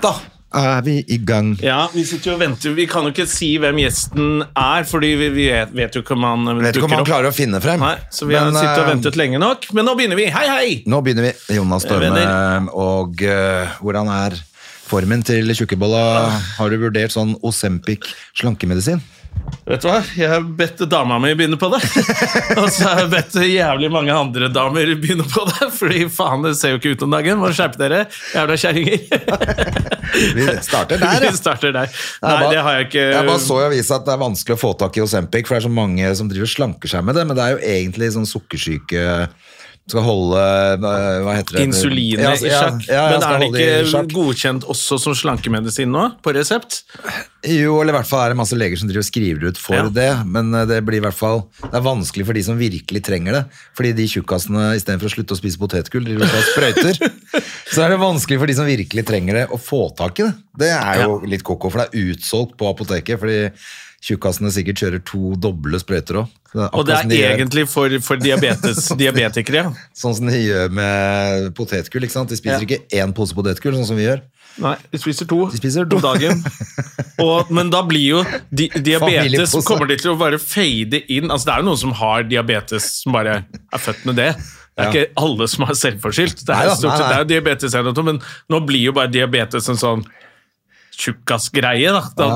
Da er vi i gang. Ja, vi sitter jo og venter. Vi kan jo ikke si hvem gjesten er, fordi vi vi vet, vet jo ikke om han Vet ikke om dukker han opp. klarer å finne frem. Nei, så vi har sittet og eh, ventet lenge nok. Men nå begynner vi. Hei, hei! Nå begynner vi. Jonas Storme, og uh, hvordan er formen til tjukkebolla? Har du vurdert sånn Osempic slankemedisin? Vet du hva? Jeg har bedt dama mi begynne på det. og så har jeg bedt jævlig mange andre damer begynne på det. Fordi faen, det ser jo ikke ut om dagen. Må skjerpe dere, jævla kjerringer. Vi starter der, ja. Vi starter der. Nei, bare- det har jeg ikke Jeg bare så i avisa at det er vanskelig å få tak i Osempic, for det er så mange som driver og slanker seg med det, men det er jo egentlig sånn sukkersyke skal holde eh, Hva heter det? Insulinet Ja, i sjakk. Ja, ja, Men er det ikke godkjent også som slankemedisin nå, på resept? Jo, eller i hvert fall er det masse leger som driver og skriver ut for det, men eh, det blir i hvert fall Det er vanskelig for de som virkelig trenger det. Fordi de tjukkasene istedenfor å slutte å spise potetgull, driver og tar sprøyter. så er det vanskelig for de som virkelig trenger det, å få tak i det. Det er jo litt koko, for det er utsolgt på apoteket. fordi tjukkasene sikkert kjører to doble sprøyter òg. Og det er egentlig for, for diabetes, diabetikere. ja. Sånn som de gjør med potetgull. ikke sant? De spiser Ja. ikke én pose potetgull, sånn som vi gjør. Nei, de spiser to, De spiser to. om dagen. Og, men da blir jo di diabetes kommer de til å bare fade inn. Altså Det er jo noen som har diabetes som bare er født med det. Det er Ja. ikke alle som er selvforskyldt. Det er, Neida, stort nei, nei. det er jo diabetes, men nå blir jo bare diabetes en sånn tjukkasgreie. da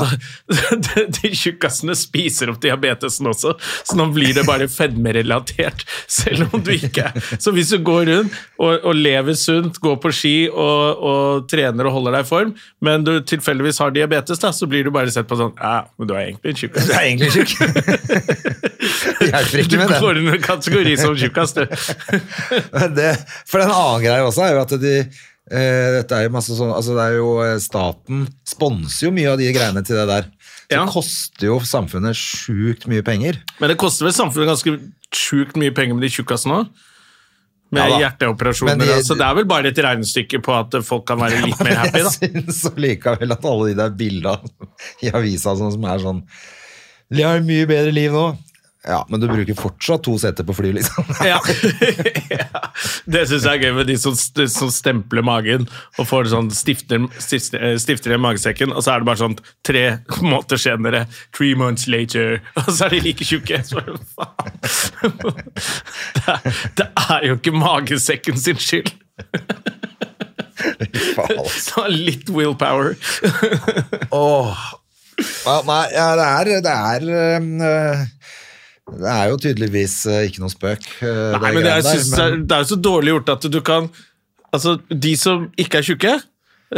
de, de tjukkasene spiser opp diabetesen også, så nå blir det bare fedmerelatert. Selv om du ikke er Så hvis du går rundt og, og lever sunt, går på ski og, og trener og holder deg i form, men du tilfeldigvis har diabetes, da, så blir du bare sett på sånn Ja, men du er egentlig en tjukkas. Du er egentlig tjukk. Det hjelper Du ikke med går den. under kategori som tjukkas, du. det, for en annen greie også er jo at de dette er jo masse sånn, altså det er jo eh, Staten sponser jo mye av de greiene til det der. Det Ja. koster jo samfunnet sjukt mye penger. Men det koster vel samfunnet ganske sjukt mye penger med de tjukkasene òg? Med Ja hjerteoperasjoner. De- altså, det er vel bare et regnestykke på at folk kan være litt mer happy, da. Jeg syns likevel at alle de der bildene i avisa sånn, som er sånn De har et mye bedre liv nå. Ja, men du bruker fortsatt to seter på fly, liksom. Ja. ja. Det syns jeg er gøy med de som, som stempler magen og får sånn stifter, stifter, stifter i magesekken, og så er det bare sånn tre måneder senere Three months later, og så er de like tjukke. Så det. Det, er, jo ikke magesekken sin skyld. Så litt willpower. Åh. Ja, nei, ja, det er Det er øh, Det er jo tydeligvis øh, ikke noe spøk. Nei, det men det er, der, men det er, jo så dårlig gjort at du kan Altså, de som ikke er tjukke,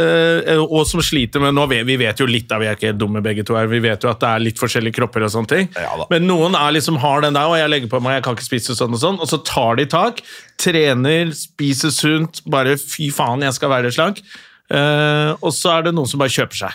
eh, og som sliter med nå vet, Vi vet jo litt da, vi er ikke helt dumme begge to her, vi vet jo at det er litt forskjellige kropper og sånne ting. Ja men noen er liksom har den der, og jeg legger på meg, jeg kan ikke spise sånn og sånn, og så tar de tak, trener, spiser sunt, bare fy faen, jeg skal være slank. Uh, og så er det noen som bare kjøper seg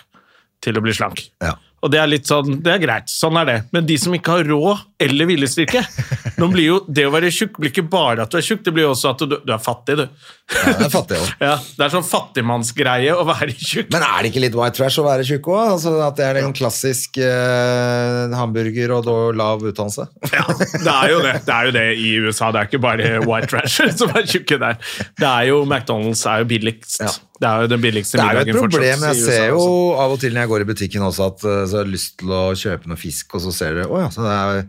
til å bli slank. Ja. Og det er litt sånn, det er greit, sånn er det. Men de som ikke har råd eller viljestyrke nå blir jo, Det å være tjukk blir ikke bare at du er tjukk, det blir også at du, du er fattig, du. Ja, det er fattig også. Ja, Det er sånn fattigmannsgreie å være tjukk. Men er det ikke litt white trash å være tjukk òg? Altså, at det er en klassisk eh, hamburger og lav utdannelse? Ja, det er jo det. Det er jo det i USA. Det er ikke bare white trash som er tjukke der. Det er jo McDonald's er jo billigst. Ja. Det er jo den billigste middagen fortsatt. Det er jo et problem. Jeg ser jo av og til når jeg går i butikken også at øh, så har jeg lyst til å kjøpe noe fisk, og så ser du å ja, så det er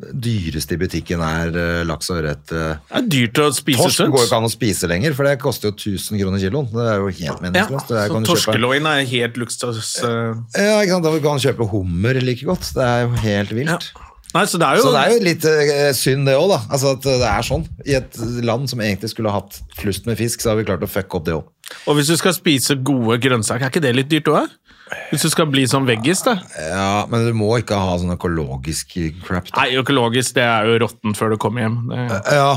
dyreste i butikken er øh, laks og ørret. øh. Det er dyrt å spise Torsk går jo ikke an å spise lenger, for det koster jo 1000 kroner kiloen. Det er jo helt meningsløst. Det er- så Torskeloin er helt luksus. eh, Ja, ikke sant? Da kan du kjøpe hummer like godt. Det er jo helt vilt. Nei, så det jo, Så det er jo litt eh, synd det òg, da. Altså at det er sånn. I et land som egentlig skulle hatt flust med fisk, så har vi klart å fucke opp det òg. Og hvis du skal spise gode grønnsaker, er ikke det litt dyrt òg? Hvis du skal bli sånn veggis, da? Ja, men du må ikke ha sånn økologisk crap. Da. Nei, økologisk det er jo råttent før du kommer hjem. Det, Ja,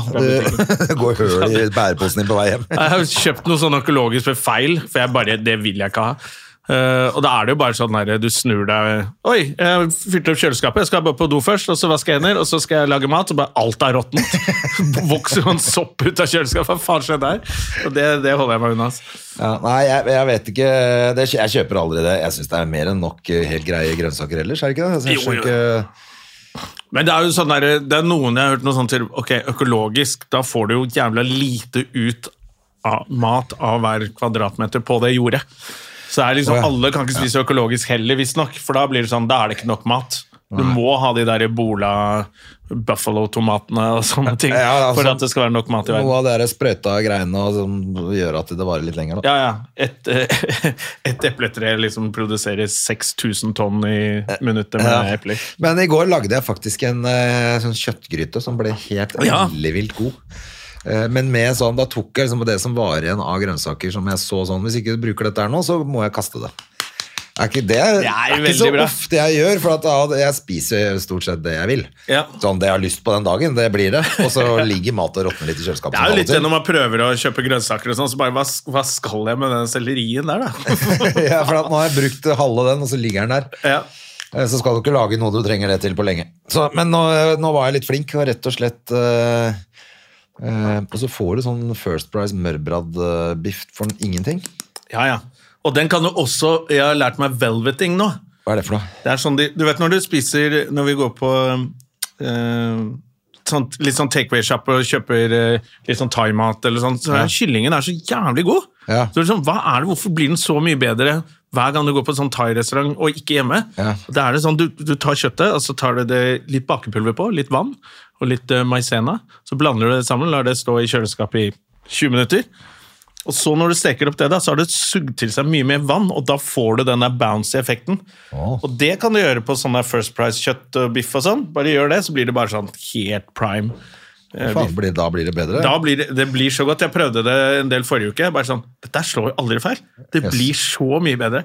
det går høl i bæreposen din på vei hjem. jeg har kjøpt noe sånn økologisk ved feil, for jeg bare, det vil jeg ikke ha. Eh, og da er det jo bare sånn der, du snur deg Oi, jeg fylte opp kjøleskapet, jeg skal bare på do først, og så vaske hender, og så skal jeg lage mat, og bare alt er råttent. Vokser jo en sopp ut av kjøleskapet, hva faen skjedde her? Og det, det holder jeg meg unna. Ja, nei, jeg, jeg vet ikke det, Jeg kjøper aldri det. Jeg syns det er mer enn nok eh, helt greie grønnsaker ellers, er det ikke det? Altså, jeg Jo, jo. ikke Men det er jo sånn der, det er noen jeg har hørt noe sånt til Ok, økologisk, da får du jo jævla lite ut av mat av hver kvadratmeter på det jordet. Så det er liksom, alle kan ikke spise økologisk heller, visstnok, for da blir det sånn, da er det ikke nok mat. Du må ha de der Ebola buffalo-tomatene og sånne ting Ja, altså, for at det skal være nok mat i verden. Noe av de sprøyta greiene som gjør at det varer litt lenger. Da. Ja, ja. Et, eh, et epletre liksom produserer 6000 tonn i minuttet med Ja. epler. Men i går lagde jeg faktisk en eh, sånn kjøttgryte som ble helt Ja. ellevilt god. Eh, Men med sånn, da tok jeg liksom på det som var igjen av grønnsaker som jeg så sånn, hvis ikke du bruker dette her nå, så må jeg kaste det. Er ikke det, Det er er ikke så bra. ofte jeg gjør, for at da, jeg spiser stort sett det jeg vil. Ja. Sånn det jeg har lyst på den dagen, det blir det. Og så ligger mat og råtner litt i kjøleskapet. Det er jo litt det når man prøver å kjøpe grønnsaker og sånn, så bare hva, hva skal jeg med den sellerien der, da? ja, for at nå har jeg brukt halve den, og så ligger den der. ja. Eh, Så skal du ikke lage noe du trenger det til på lenge. Så, men nå, nå var jeg litt flink, og rett og slett eh, eh, Og så får du sånn First Price mørbrad-biff for ingenting. ja, ja. Og den kan du også Jeg har lært meg velveting nå. Hva er det for noe? Det er sånn de, Du vet når du spiser Når vi går på eh, sånn, litt sånn takeaway-shop og kjøper eh, litt sånn thaimat eller sånn, så Ja. kyllingen er så jævlig god. Ja. Så det er sånn, hva er det, Hvorfor blir den så mye bedre hver gang du går på en sånn thai-restaurant og ikke hjemme? Ja. Det er det sånn, du, du tar kjøttet, og så tar du det litt bakepulver på, litt vann og litt uh, maizena. Så blander du det sammen, lar det stå i kjøleskapet i 20 minutter. Og så når du steker opp det, da, så har det sugd til seg mye mer vann, og da får du den der bouncy-effekten. Oh. Og det kan du gjøre på sånn der First Price-kjøtt og biff og sånn. Bare gjør det, så blir det bare sånn helt prime. eh, Faen, blir, da blir det bedre? Da blir det, det blir så godt. Jeg prøvde det en del forrige uke. Bare sånn, Dette slår jo aldri feil. Det Yes. blir så mye bedre.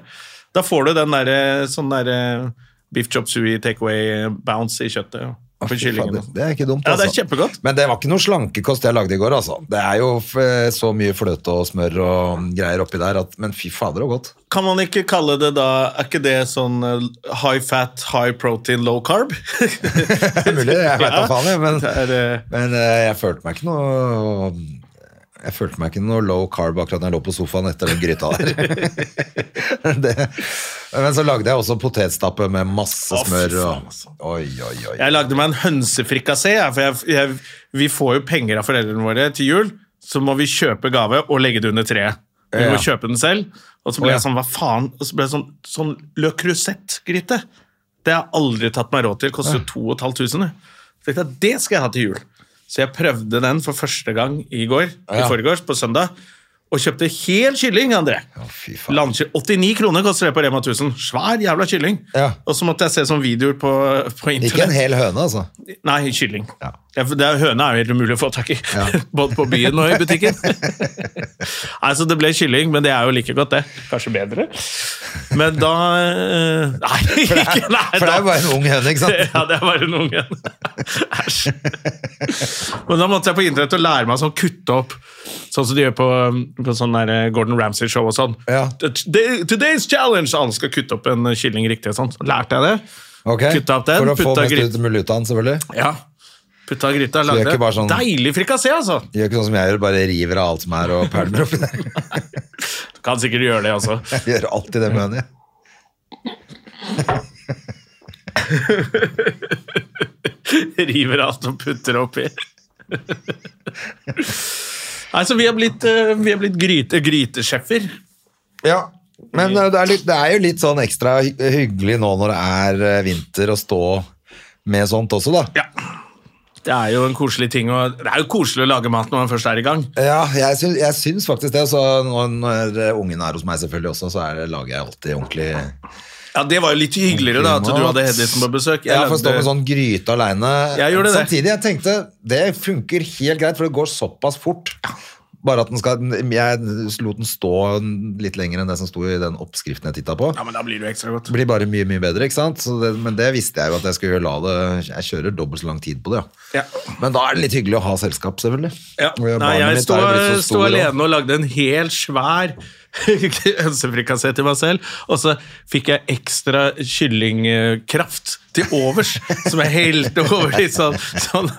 Da får du den derre sånn derre biff chop sui takeaway bounce i kjøttet. På kyllingen. det, det er ikke dumt, Ja, det er altså. kjempegodt. Men det var ikke noe slankekost jeg lagde i går, altså. Det er jo f- så mye fløte og smør og greier oppi der, at, men fy fader og godt. Kan man ikke kalle det da Er ikke det sånn eh, high fat, high protein, low carb? Det mulig, jeg vet da faen, jeg, men, Det eh, men eh, jeg følte meg ikke noe jeg følte meg ikke noe low carb akkurat når jeg lå på sofaen etter den gryta der. det, men så lagde jeg også potetstappe med masse oh, smør. Og, altså. oi, oi, oi. Jeg lagde meg en hønsefrikassé, for jeg, jeg, vi får jo penger av foreldrene våre til jul, så må vi kjøpe gave og legge det under treet. Vi må Ja. kjøpe den selv. Og så ble oh, ja. jeg sånn, hva faen? Og så ble jeg sånn, sånn Le Crusette-gryte. Det har jeg aldri tatt meg råd til. Koster jo 2500. Så tenkte jeg, det skal jeg ha til jul. Så jeg prøvde den for første gang i går, i Ja. forgårs, på søndag, og kjøpte hel kylling, André. Å, fy faen. Landkyll- 89 kroner koster det på Rema 1000. Svær jævla kylling. Ja. Og så måtte jeg se sånne videoer på, på internett. Ikke en hel høne, altså. Nei, kylling. Ja. Ja, for det er, høne er jo helt umulig å få tak i, Ja. både på byen og i butikken. altså, det ble kylling, men det er jo like godt, det. Kanskje bedre. Men da eh, Nei, ikke, nei For det er jo bare en ung høne, ikke sant? Ja, det er bare en unge. Æsj. Men da måtte jeg på internett og lære meg sånn kutte opp, sånn som de gjør på, på sånn der eh, Gordon Ramsay-show og sånn. Ja. Today's challenge! Alle skal kutte opp en kylling riktig og sånn. Så lærte jeg det. Okay. Kutta opp den, For å få mest ut mulig ut av den, selvfølgelig. Ja. Putta gryta, er lagde sånn- deilig frikassé, altså. Gjør ikke sånn som jeg gjør, bare river av alt som er og pælmer oppi der. Du kan sikkert gjøre det også. Jeg gjør alltid det med henne. jeg. River alt og putter oppi. Nei, så vi har blitt, eh, vi har blitt gryte, grytesjefer. Ja, men eh, det er, litt, det er jo litt sånn ekstra hyggelig nå når det er eh, vinter å stå med sånt også, da. Ja. Det er jo en koselig ting, å, det er jo koselig å lage mat når man først er i gang. Ja, jeg syns, jeg syns faktisk det. Så når, når ungen er hos meg selvfølgelig også, så er det, lager jeg alltid ordentlig Ja, Det var jo litt hyggeligere da, at du hadde Hedvigsen på besøk. Jeg får stå med sånn gryte aleine. Jeg. Samtidig, jeg tenkte det funker helt greit, for det går såpass fort. Bare at den skal Jeg lot den stå litt lenger enn det som sto i den oppskriften jeg titta på. Ja, men da blir det jo ekstra godt. Blir bare mye, mye bedre, ikke sant? Så det, men det visste jeg jo at jeg skulle la det Jeg kjører dobbelt så lang tid på det, ja. Ja. Men da er det litt hyggelig å ha selskap, selvfølgelig. Ja. Nei, jeg sto, sto alene og lagde en hel svær hønsefrikassé til meg selv, og så fikk jeg ekstra kyllingkraft til overs, som jeg helte over i sånn, sånn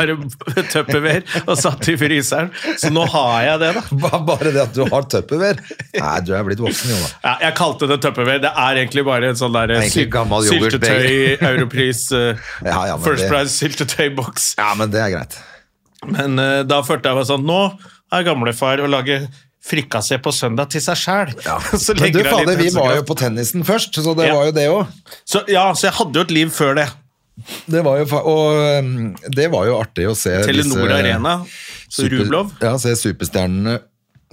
tupperware og satt i fryseren. Så nå har jeg det, da. Bare det at du har tupperware? Nei, du er blitt voksen, jo da. Ja, jeg kalte det tupperware. Det er egentlig bare en sånn der syltetøy, Europris, uh, Ja, ja, First det- Price syltetøyboks. Ja, men det er greit. Men uh, da følte jeg meg sånn Nå er gamlefar å lage frikassé på søndag til seg sjæl. Ja. Men du, fader, vi var jo på tennisen først, så det Ja. var jo det òg. Ja, så jeg hadde jo et liv før det. Det var jo, og det var jo artig å se Telenor disse Arena. Så super- Rublov. Ja, se superstjernene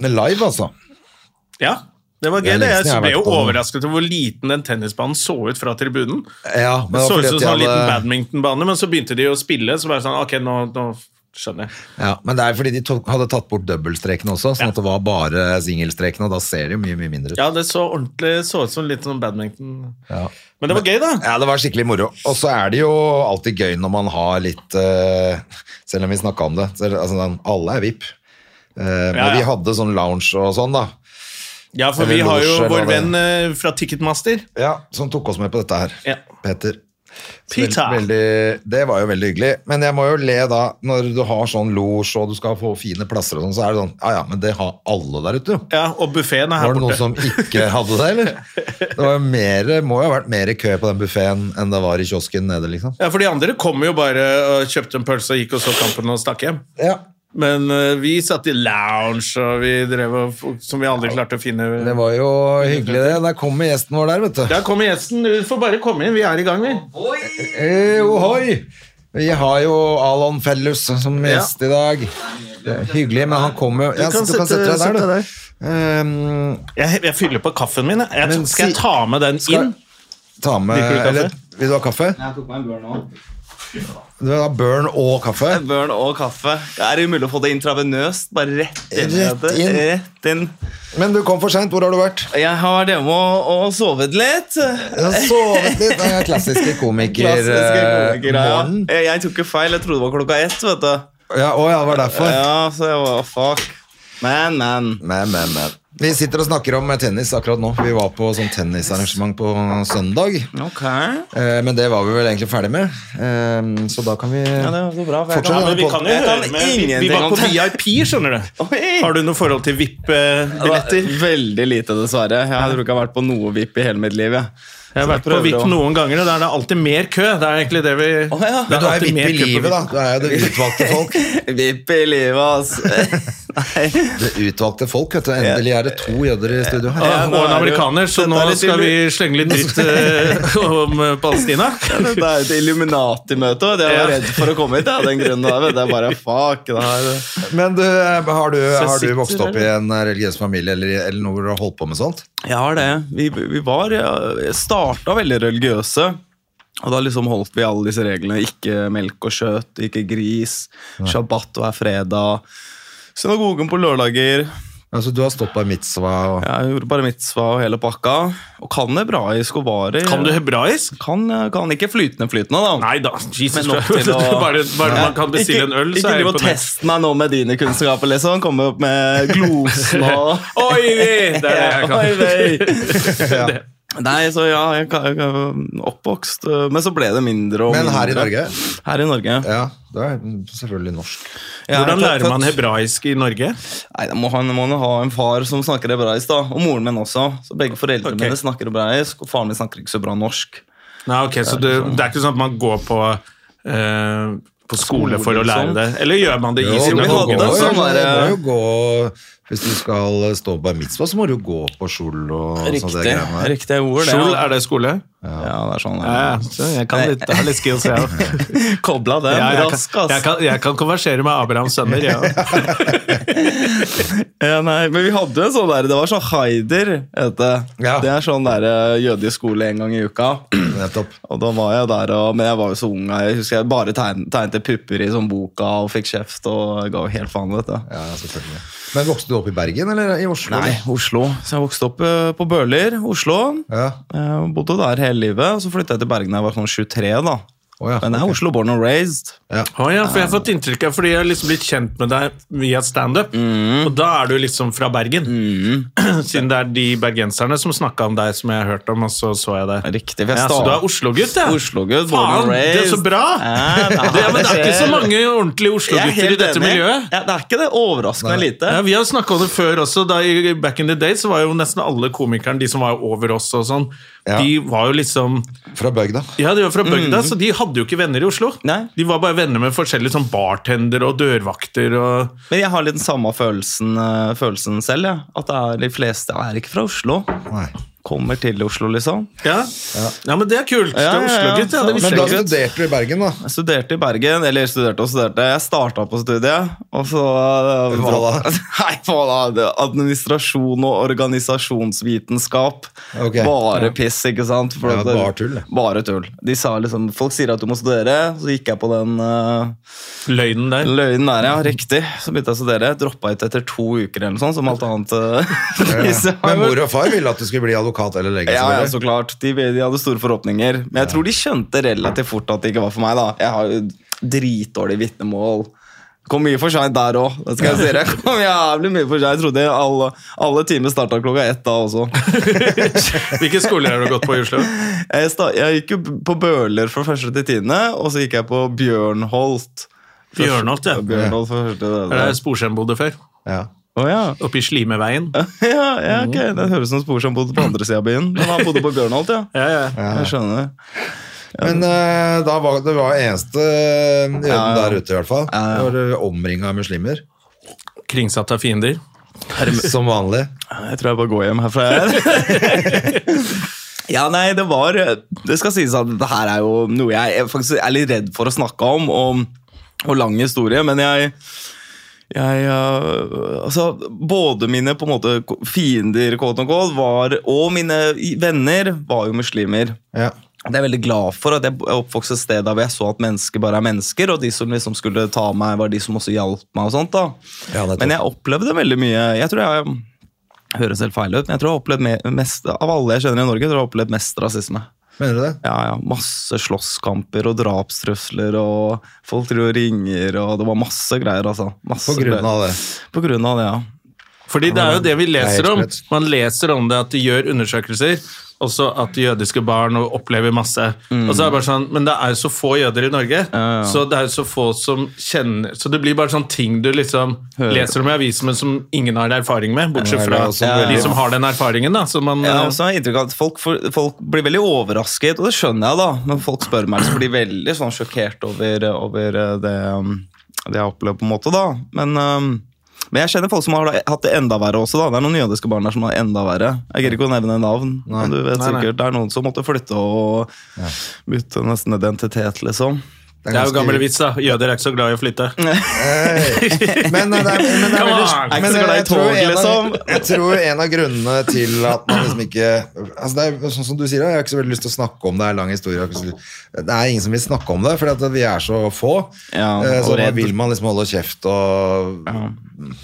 live, altså. Ja, det var Det gøy. det. Jeg jeg ble jo overrasket over hvor liten den tennisbanen så ut fra tribunen. Ja, men Det så ut som en sånn liten badmintonbane, men så begynte de å spille, så bare sånn Ok, nå, nå skjønner jeg. Ja, men det er fordi de tok, hadde tatt bort dobbeltstrekene også, sånn Ja. at det var bare singelstrekene, og da ser det jo mye, mye mindre ut. Ja, det så ordentlig så ut som litt sånn badminton. Ja. Men det var gøy, da. Ja, det var skikkelig moro. Og så er det jo alltid gøy når man har litt uh, Selv om vi snakka om det. Så, altså, alle er VIP. Eh, Men Ja, vi hadde sånn lounge og sånn, da. Ja, for vi har jo vår venn eh, fra Ticketmaster. Ja, Som tok oss med på dette her. Ja. Peter. Peter. Veldig, det var jo veldig hyggelig. Men jeg må jo le da, når du har sånn losj og du skal få fine plasser og sånn, så er det sånn Ja ja, men det har alle der ute, jo. Ja, og buffeen er her borte. Var det noen som ikke hadde det, eller? Det var mer, må jo ha vært mer kø på den buffeen enn det var i kiosken nede, liksom. Ja, for de andre kom jo bare og kjøpte en pølse og gikk og så kampen og stakk hjem. Ja, Men eh, vi satt i lounge, og vi drev og, som vi aldri klarte å finne det var jo hyggelig det. Der kommer gjesten vår der, vet du. Der kommer gjesten. Du får bare komme inn. Vi er i gang, vi. Eh, ohoi! Vi har jo Alon Fellus som Ja. gjest i dag. Hyggelig, men han kommer jo ja, kan Du kan sette- sette deg der, deg du. Ehm, Jeg, jeg fyller på kaffen min. Jeg. Skal jeg ta med den inn? ta med du eller, Vil du ha kaffe? Jeg tok meg en børn nå. Du har ha burn og kaffe? Børn og kaffe. Det Er umulig å få det intravenøst? Bare rett inn. Rett inn. Rett inn. Men du kom for seint. Hvor har du vært? Jeg har vært hjemme og, og sovet litt. Jeg har sovet litt. Er klassiske komiker, Klassiske eh, ja. Jeg, jeg tok ikke feil. Jeg trodde det var klokka ett. vet du Ja, å ja, det var derfor. Ja, så jeg var fuck. Men, men. Men, men, men. Vi sitter og snakker om tennis akkurat nå. Vi var på sånn tennisarrangement på søndag. Okay. Eh, Men det var vi vel egentlig ferdig med. Eh, Så da kan vi Ja, bra. for jeg Fortsett, kan- Ja, vi kan jo høre med Vi, vi var på. VIP, skjønner du. Oi. Har du noe forhold til VIP-billetter? Veldig lite, dessverre. Jeg tror ikke jeg har vært på noe VIP i hele mitt liv. Jeg, Jeg har vært på VIP noen ganger, og der er det alltid mer kø. Det er egentlig det vi oh, ja. det Men du er VIP i livet, da. Du er jo det utvalgte folk. VIP i livet, ass. Nei. Det utvalgte folk, vet du. Endelig er det to jøder i studio her. Ja, og en er det amerikaner, så nå er skal vi slenge litt dritt eh, om eh, Palestina. Det er et Illuminati-møte, og jeg var redd for å komme hit. av den grunnen. der. vet du. Jeg bare, fuck, det her. Men du, eh, har du, har du vokst opp i en religiøs familie eller, eller noe hvor du har holdt på med sånt? Jeg har det. Vi, vi var jeg starta veldig religiøse. Og da liksom holdt vi alle disse reglene. Ikke melk og kjøtt, ikke gris. Shabbat hver fredag. Synagogen på lørdager. Altså, du har stått bare en mitzvah og Jeg gjorde bare mitzvah og hele pakka. Og kan hebraisk og varer. Kan du hebraisk? Kan, kan ikke flytende flytende, da. Nei da, Jesus Men nok til å- Bare, bare Ja. man kan bestille en øl, ikke, så er Ikke jeg driv og test meg nå med dine kunnskaper, liksom. Komme opp med glosen og Oi, vi! Det er det jeg kan. Oi, vei. Nei, så ja, jeg jeg oppvokst øh, Men så ble det mindre og Men her i Norge? Her i Norge. Ja, du er selvfølgelig norsk. Er Hvordan lærer man hebraisk i Norge? Nei, Da må han må han ha en far som snakker hebraisk, da. Og moren min også. Så begge foreldrene okay. mine snakker hebraisk, og faren min snakker ikke så bra norsk. Nei, ok, Så det, det er ikke sånn at man går på, eh, på skole for å lære det? Eller gjør man det i Jo, vi men hadde sånn jo, jo Hvis du skal stå på en mitzvah, så må du jo gå på skjul og sånne Riktig. greiene. Riktig ord, det. Skjul, ja. er det skole? Ja, det er sånn. Ja, ja, så jeg kan litt, jeg har litt skills, jeg òg. Kobla den Ja, jeg, rask, ass. jeg, kan- jeg kan konversere med Abrahams sønner, jeg. Ja, nei, men vi hadde en sånn der, det var sånn Haider, het det. Ja. Det er sånn der eh, jødisk skole en gang i uka. Nettopp. Og da var jeg der, og, men jeg var jo så ung. Jeg husker jeg bare tegn- tegnet pupper i sånn boka og fikk kjeft og ga jo helt faen. vet du. Ja, selvfølgelig. Men vokste du opp i Bergen eller i Oslo? Nei. Oslo. Så jeg vokste opp eh, på Bøler, Oslo. Ja. Jeg bodde der hele livet, og så flytta jeg til Bergen da jeg var sånn 23. da. Å ja, Men jeg er okay. Oslo born and raised. Ja. Oh, ja, for jeg har fått inntrykk av Fordi jeg har liksom blitt kjent med deg via standup, Mm. og da er du liksom fra Bergen. Siden det er de bergenserne som snakka om deg, som jeg har hørt om, og så så jeg det. Riktig. jeg Ja, så du er Oslo-gutt, ja? Oslo-gutt, born Faen, det er så bra! Ja, det, Det, men det er ikke så mange ordentlige er Oslo-gutter i dette enig. miljøet. Ja, det er ikke det. Overraskende Nei. lite. Ja, Vi har snakka om det før også. Da i Back in the day så var jo nesten alle komikerne, de som var over oss og sånn, Ja. de var jo liksom Fra bygda. Ja, de var fra bygda, så de hadde jo ikke venner i Oslo. Nei. De var bare venner med forskjellige sånn bartender og dørvakter og Men jeg har litt den samme følelsen, eh, følelsen selv. Ja. At det er de fleste er ikke fra Oslo. Nei. Kommer til Oslo, liksom. Ja, ja men det er kult. Det Ja, ja, ja. Oslo-gutt, ja. Det Men da studerte du i Bergen, da. Jeg studerte i Bergen, eller studerte og studerte. Jeg starta på studiet, og så eh, Hva da? Nei, hva da? Administrasjon og organisasjonsvitenskap. Okay. Bare piss, ikke sant? For Ja, det- bare tull. Bare tull. De sa liksom Folk sier at du må studere, så gikk jeg på den uh, Løgnen der. løgnen der, ja. Riktig. Så begynte jeg å studere. Droppa ut etter to uker eller noe sånt, som alt annet. Uh, Men mor og far ville at du skulle bli advokat eller lege. ja, ja, så klart. De, de hadde store forhåpninger. Men jeg tror de skjønte relativt fort at det ikke var for meg. da. Jeg har jo dritdårlig vitnemål. Kom mye for seint der òg. Jeg kom jævlig mye for seg Jeg trodde alle, alle timer starta klokka ett da også. Hvilke skoler har du gått på i Oslo? Jeg, jeg gikk jo på Bøler fra første til tiende, og så gikk jeg på Bjørnholt. Bjørnholt, ja. Bjørnholt første det, Det er det Sporsem bodde før. Ja. Å ja. Oppi i Slimeveien. ja, ja, ok. Det høres ut som Spor som bodde på andre sida av byen. Men han bodde på Bjørnholt, ja. Ja, ja. Jeg skjønner. Men uh, da var det var eneste jøden Ja, ja. der ute, i hvert fall. Ja, ja. Det var omringa av muslimer. Kringsatt av fiender. Som vanlig. Jeg tror jeg bare går hjem herfra. jeg. ja, nei, det var Det skal sies at det her er jo noe jeg er faktisk er litt redd for å snakke om, og, og lang historie, men jeg jeg, øh, altså, både mine på en måte fiender quote unquote, var, og mine venner var jo muslimer. Ja. Det er jeg veldig glad for at jeg oppvokste oppvokst et sted der jeg så at mennesker bare er mennesker, og de som liksom skulle ta meg, var de som også hjalp meg. og sånt da. Ja. Men jeg opplevde veldig mye Jeg tror jeg høres helt feil ut, men jeg tror jeg har opplevd mest av alle jeg kjenner i Norge, tror jeg har opplevd mest rasisme. Mener du det? Ja, ja, Masse slåsskamper og drapstrusler, og folk driver og ringer, og det var masse greier. altså. Masse På grunn av det. På grunn av det, ja. Fordi det er jo det vi leser om. Man leser om det at de gjør undersøkelser, også at jødiske barn opplever masse. Og så er det bare sånn, Men det er jo så få jøder i Norge, ja. så det er jo så få som kjenner Så det blir bare sånn ting du liksom Hører. leser om i avisen, men som ingen har erfaring med, bortsett Ja, fra ja, de som har den erfaringen. da, så man, også har eh, inntrykk av at folk, folk blir veldig overrasket, og det skjønner jeg, da. Men folk spør meg, så blir de veldig sånn sjokkert over, over eh, det, um, det jeg opplever, på en måte. da. Men, um, men jeg kjenner folk som har hatt det enda verre også. da. Det er noen jødiske barn der som har enda verre. Jeg gidder ikke å nevne navn, men du vet Nei, nei. sikkert det er noen som måtte flytte og bytte nesten identitet, liksom. Det er jo gammel vits, da. Jøder er ikke så glad i å flytte. Men, det er, det er veldig, Er jeg, tror en av, jeg tror en av grunnene til at man liksom ikke altså det er sånn som du sier, Jeg har ikke så veldig lyst til å snakke om det. Det er lang historie. Det er ingen som vil snakke om det, fordi vi er så få. Ja, Eh, så da vil man liksom holde kjeft og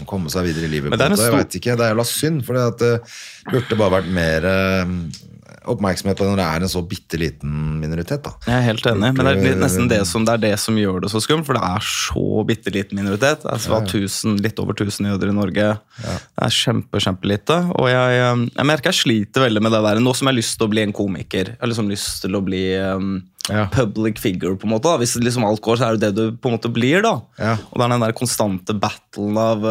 komme seg videre i livet. Men det er en en. Jeg stor- vet ikke, det er jævla synd, for det burde bare vært mer eh, oppmerksomhet på det når det er en så bitte liten minoritet. da. Jeg er helt enig, men det er nesten det som, det er det som gjør det så skummelt, for det er så bitte liten minoritet. Det er så 1000, litt over 1000 jøder i Norge. Det er kjempe, kjempelite. Og jeg, eh, jeg merker jeg sliter veldig med det der. Nå som jeg har lyst til å bli en komiker. Jeg har liksom lyst til å bli um, Ja. public figure, på en måte. Da. Hvis liksom alt går, så er det det du på en måte blir, da. Ja. Og det er den der konstante battlen av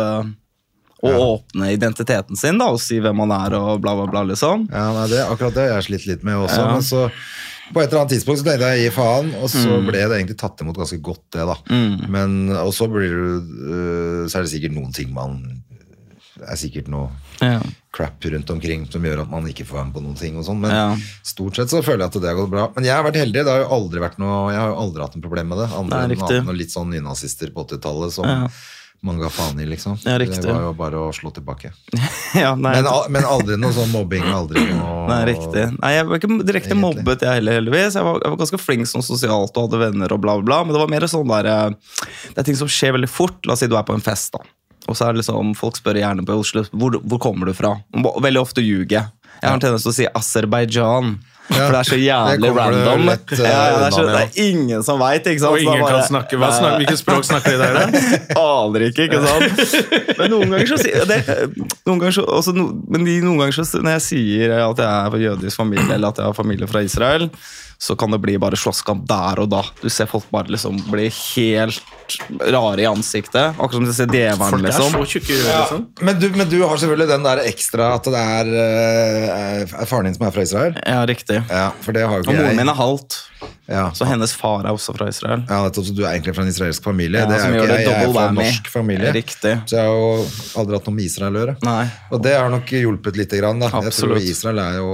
å åpne identiteten sin da, og si hvem man er og bla, bla, bla, liksom. Ja, nei, det, akkurat det har jeg slitt litt med også. Ja. Men så på et eller annet tidspunkt så tenkte jeg gi faen, og så ble det egentlig tatt imot ganske godt, det, da. Men, og så blir du øh, Så er det sikkert noen ting man Det er sikkert noe Ja. crap rundt omkring som gjør at man ikke får være med på noen ting og sånn, men Ja. stort sett så føler jeg at det har gått bra. Men jeg har vært heldig, det har jo aldri vært noe Jeg har jo aldri hatt noe problem med det. Andre enn litt sånn nynazister på 80-tallet som Ja. Mange ga faen i, liksom. Ja. Det var jo bare å slå tilbake. ja, nei, Men, men aldri noe sånn mobbing, aldri noe Nei, riktig. Nei, Jeg var ikke direkte Egentlig. mobbet, jeg heller, heldigvis. Jeg var, jeg var ganske flink sånn sosialt og hadde venner og bla, bla, bla. Men det var mer sånn der eh, Det er ting som skjer veldig fort. La oss si du er på en fest, da. Og så er det liksom, Folk spør gjerne på Oslo hvor, hvor kommer du fra. Veldig ofte ljuger jeg. Jeg har en tendens til å si Aserbajdsjan. Ja, For det er så jævlig random. lett, uh, ja, ja, det, er så, det er ingen som veit. Og ingen bare- kan snakke. Hva snakker, hvilket språk snakker de der, da? Aner ikke, ikke sant? Men noen ganger så sier det, noen ganger så, også, no, men de, noen ganger så, Når jeg sier at jeg er fra jødisk familie, eller at jeg har familie fra Israel, så kan det bli bare slåsskamp der og da. Du ser folk bare liksom bli helt rare i ansiktet. Akkurat som du ser djevelen, Folk er liksom. så tjukke liksom. Men du, men du har selvfølgelig den der ekstra at det er, eh, er faren din som er fra Israel. Ja, riktig. Ja, for det har jo Og moren min er halvt, Ja. så hennes far er også fra Israel. Ja, nettopp, så du er egentlig fra en israelsk familie. Ja, det er jo ikke det jeg. Jeg er fra en norsk familie. Riktig. Så jeg har jo aldri hatt noe med Israel å gjøre. Nei. Og det har nok hjulpet litt. Grann, da. Jeg tror Israel er jo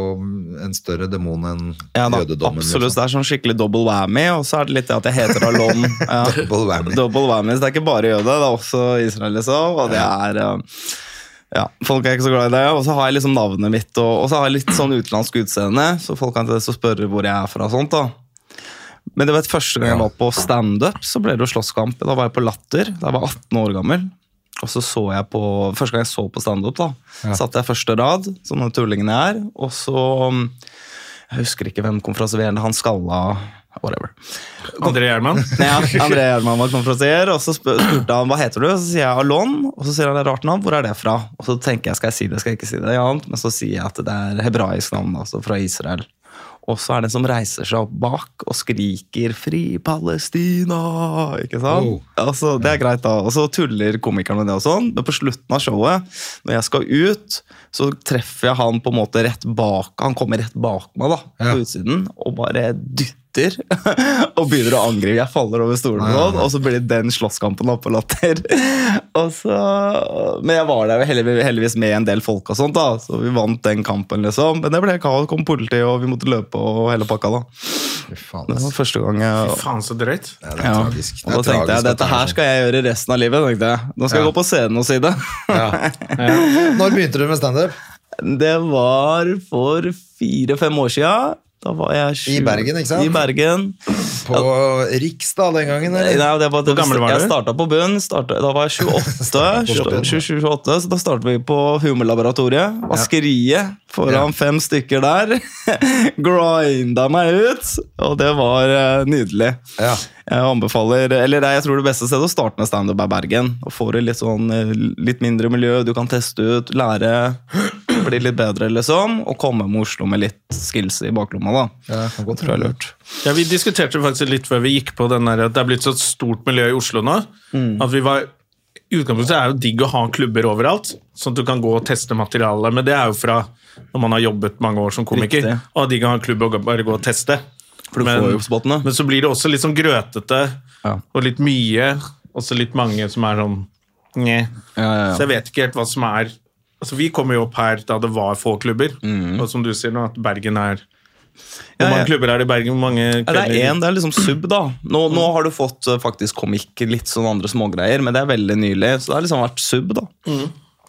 en større demon enn Ja da, jødedommen. absolutt. liksom. Det er sånn skikkelig double whammy, og så er det litt det at jeg heter Alon. Ja. Double whammy. Double whammy, så det er ikke bare jøde, det er også Israel, liksom. Og det er eh, ja, Folk er ikke så glad i det. Og så har jeg liksom navnet mitt, og, og så har jeg litt sånn utenlandsk utseende, så folk kan til å spørre hvor jeg er fra. og sånt da. Men det var et første gang jeg var på standup, så ble det jo slåsskamp. Da var jeg på Latter, da jeg var 18 år gammel. Og så så jeg på, Første gang jeg så på standup, da, satt jeg første rad, som den tullingen jeg er. Og så um, Jeg husker ikke hvem konferansierende han skalla Whatever. André Gjerman. Ja, André Gjerman var konferansier, og så spurte han hva heter du, og så sier jeg Alon, og så sier han det er rart navn, hvor er det fra? Og så tenker jeg, skal jeg si det, skal jeg ikke si det, ja, men så sier jeg at det er hebraisk navn, altså fra Israel. Og så er det en som reiser seg opp bak og skriker 'Fri Palestina!' Ikke sant? Oh. Altså, det er greit, da. Og så tuller komikeren med det og sånn, men på slutten av showet, når jeg skal ut, så treffer jeg han på en måte rett bak Han kommer rett bak meg, da, Ja. på utsiden, og bare dytter og begynner å angripe. Jeg faller over stolen, og nei. og så blir det den slåsskampen oppe og Latter. Og så, men jeg var der jo heldigvis, med en del folk, og sånt da, så vi vant den kampen. liksom. Men det ble kaos, kom politiet, og vi måtte løpe og hele pakka. da. Faen, Det var første gang jeg... Faen, så drøyt. Ja, det er Ja. tragisk. Det Og da tenkte jeg tragisk dette er her sånn. skal jeg gjøre resten av livet. tenkte jeg. Nå skal jeg gå på scenen og si det. Ja. Når begynte du med standup? Det var for fire-fem år sia. Da var jeg sju. I Bergen, ikke sant? I Bergen. På Riks da, den gangen? Nei, det var, Hvor gammel var jeg du? starta på bunn. startet- da var jeg 28. 28 så da startet vi på Humorlaboratoriet. Vaskeriet foran Ja. fem stykker der. Grinda meg ut, og det var eh, nydelig. Ja. Jeg anbefaler, eller jeg tror det beste stedet å starte med standup er Bergen. Og får du litt sånn eh, litt mindre miljø, du kan teste ut, lære, bli litt bedre, liksom. Og komme med Oslo med litt skills i baklomma, da. Ja, kan godt Tror jeg er lurt. Ja, Vi diskuterte faktisk litt før vi gikk på den der, at det er blitt så stort miljø i Oslo nå. At vi var, I utgangspunktet er det jo digg å ha klubber overalt, sånn at du kan gå og teste materialet. Men det er jo fra når man har jobbet mange år som komiker. Riktig. Og digg å ha en klubb og bare gå og teste. For du får jo spottene. men så blir det også litt sånn grøtete Ja. og litt mye. Også litt mange som er sånn Nje. Ja, ja, ja. Så jeg vet ikke helt hva som er Altså Vi kom jo opp her da det var få klubber. Og som du sier nå, at Bergen er Hvor Ja, ja. mange klubber er det i Bergen? Hvor mange Ja, det er én, det er liksom sub, da. Nå, nå har du fått eh, faktisk komikk, litt sånn andre smågreier, men det er veldig nylig. Så det har liksom vært sub, da.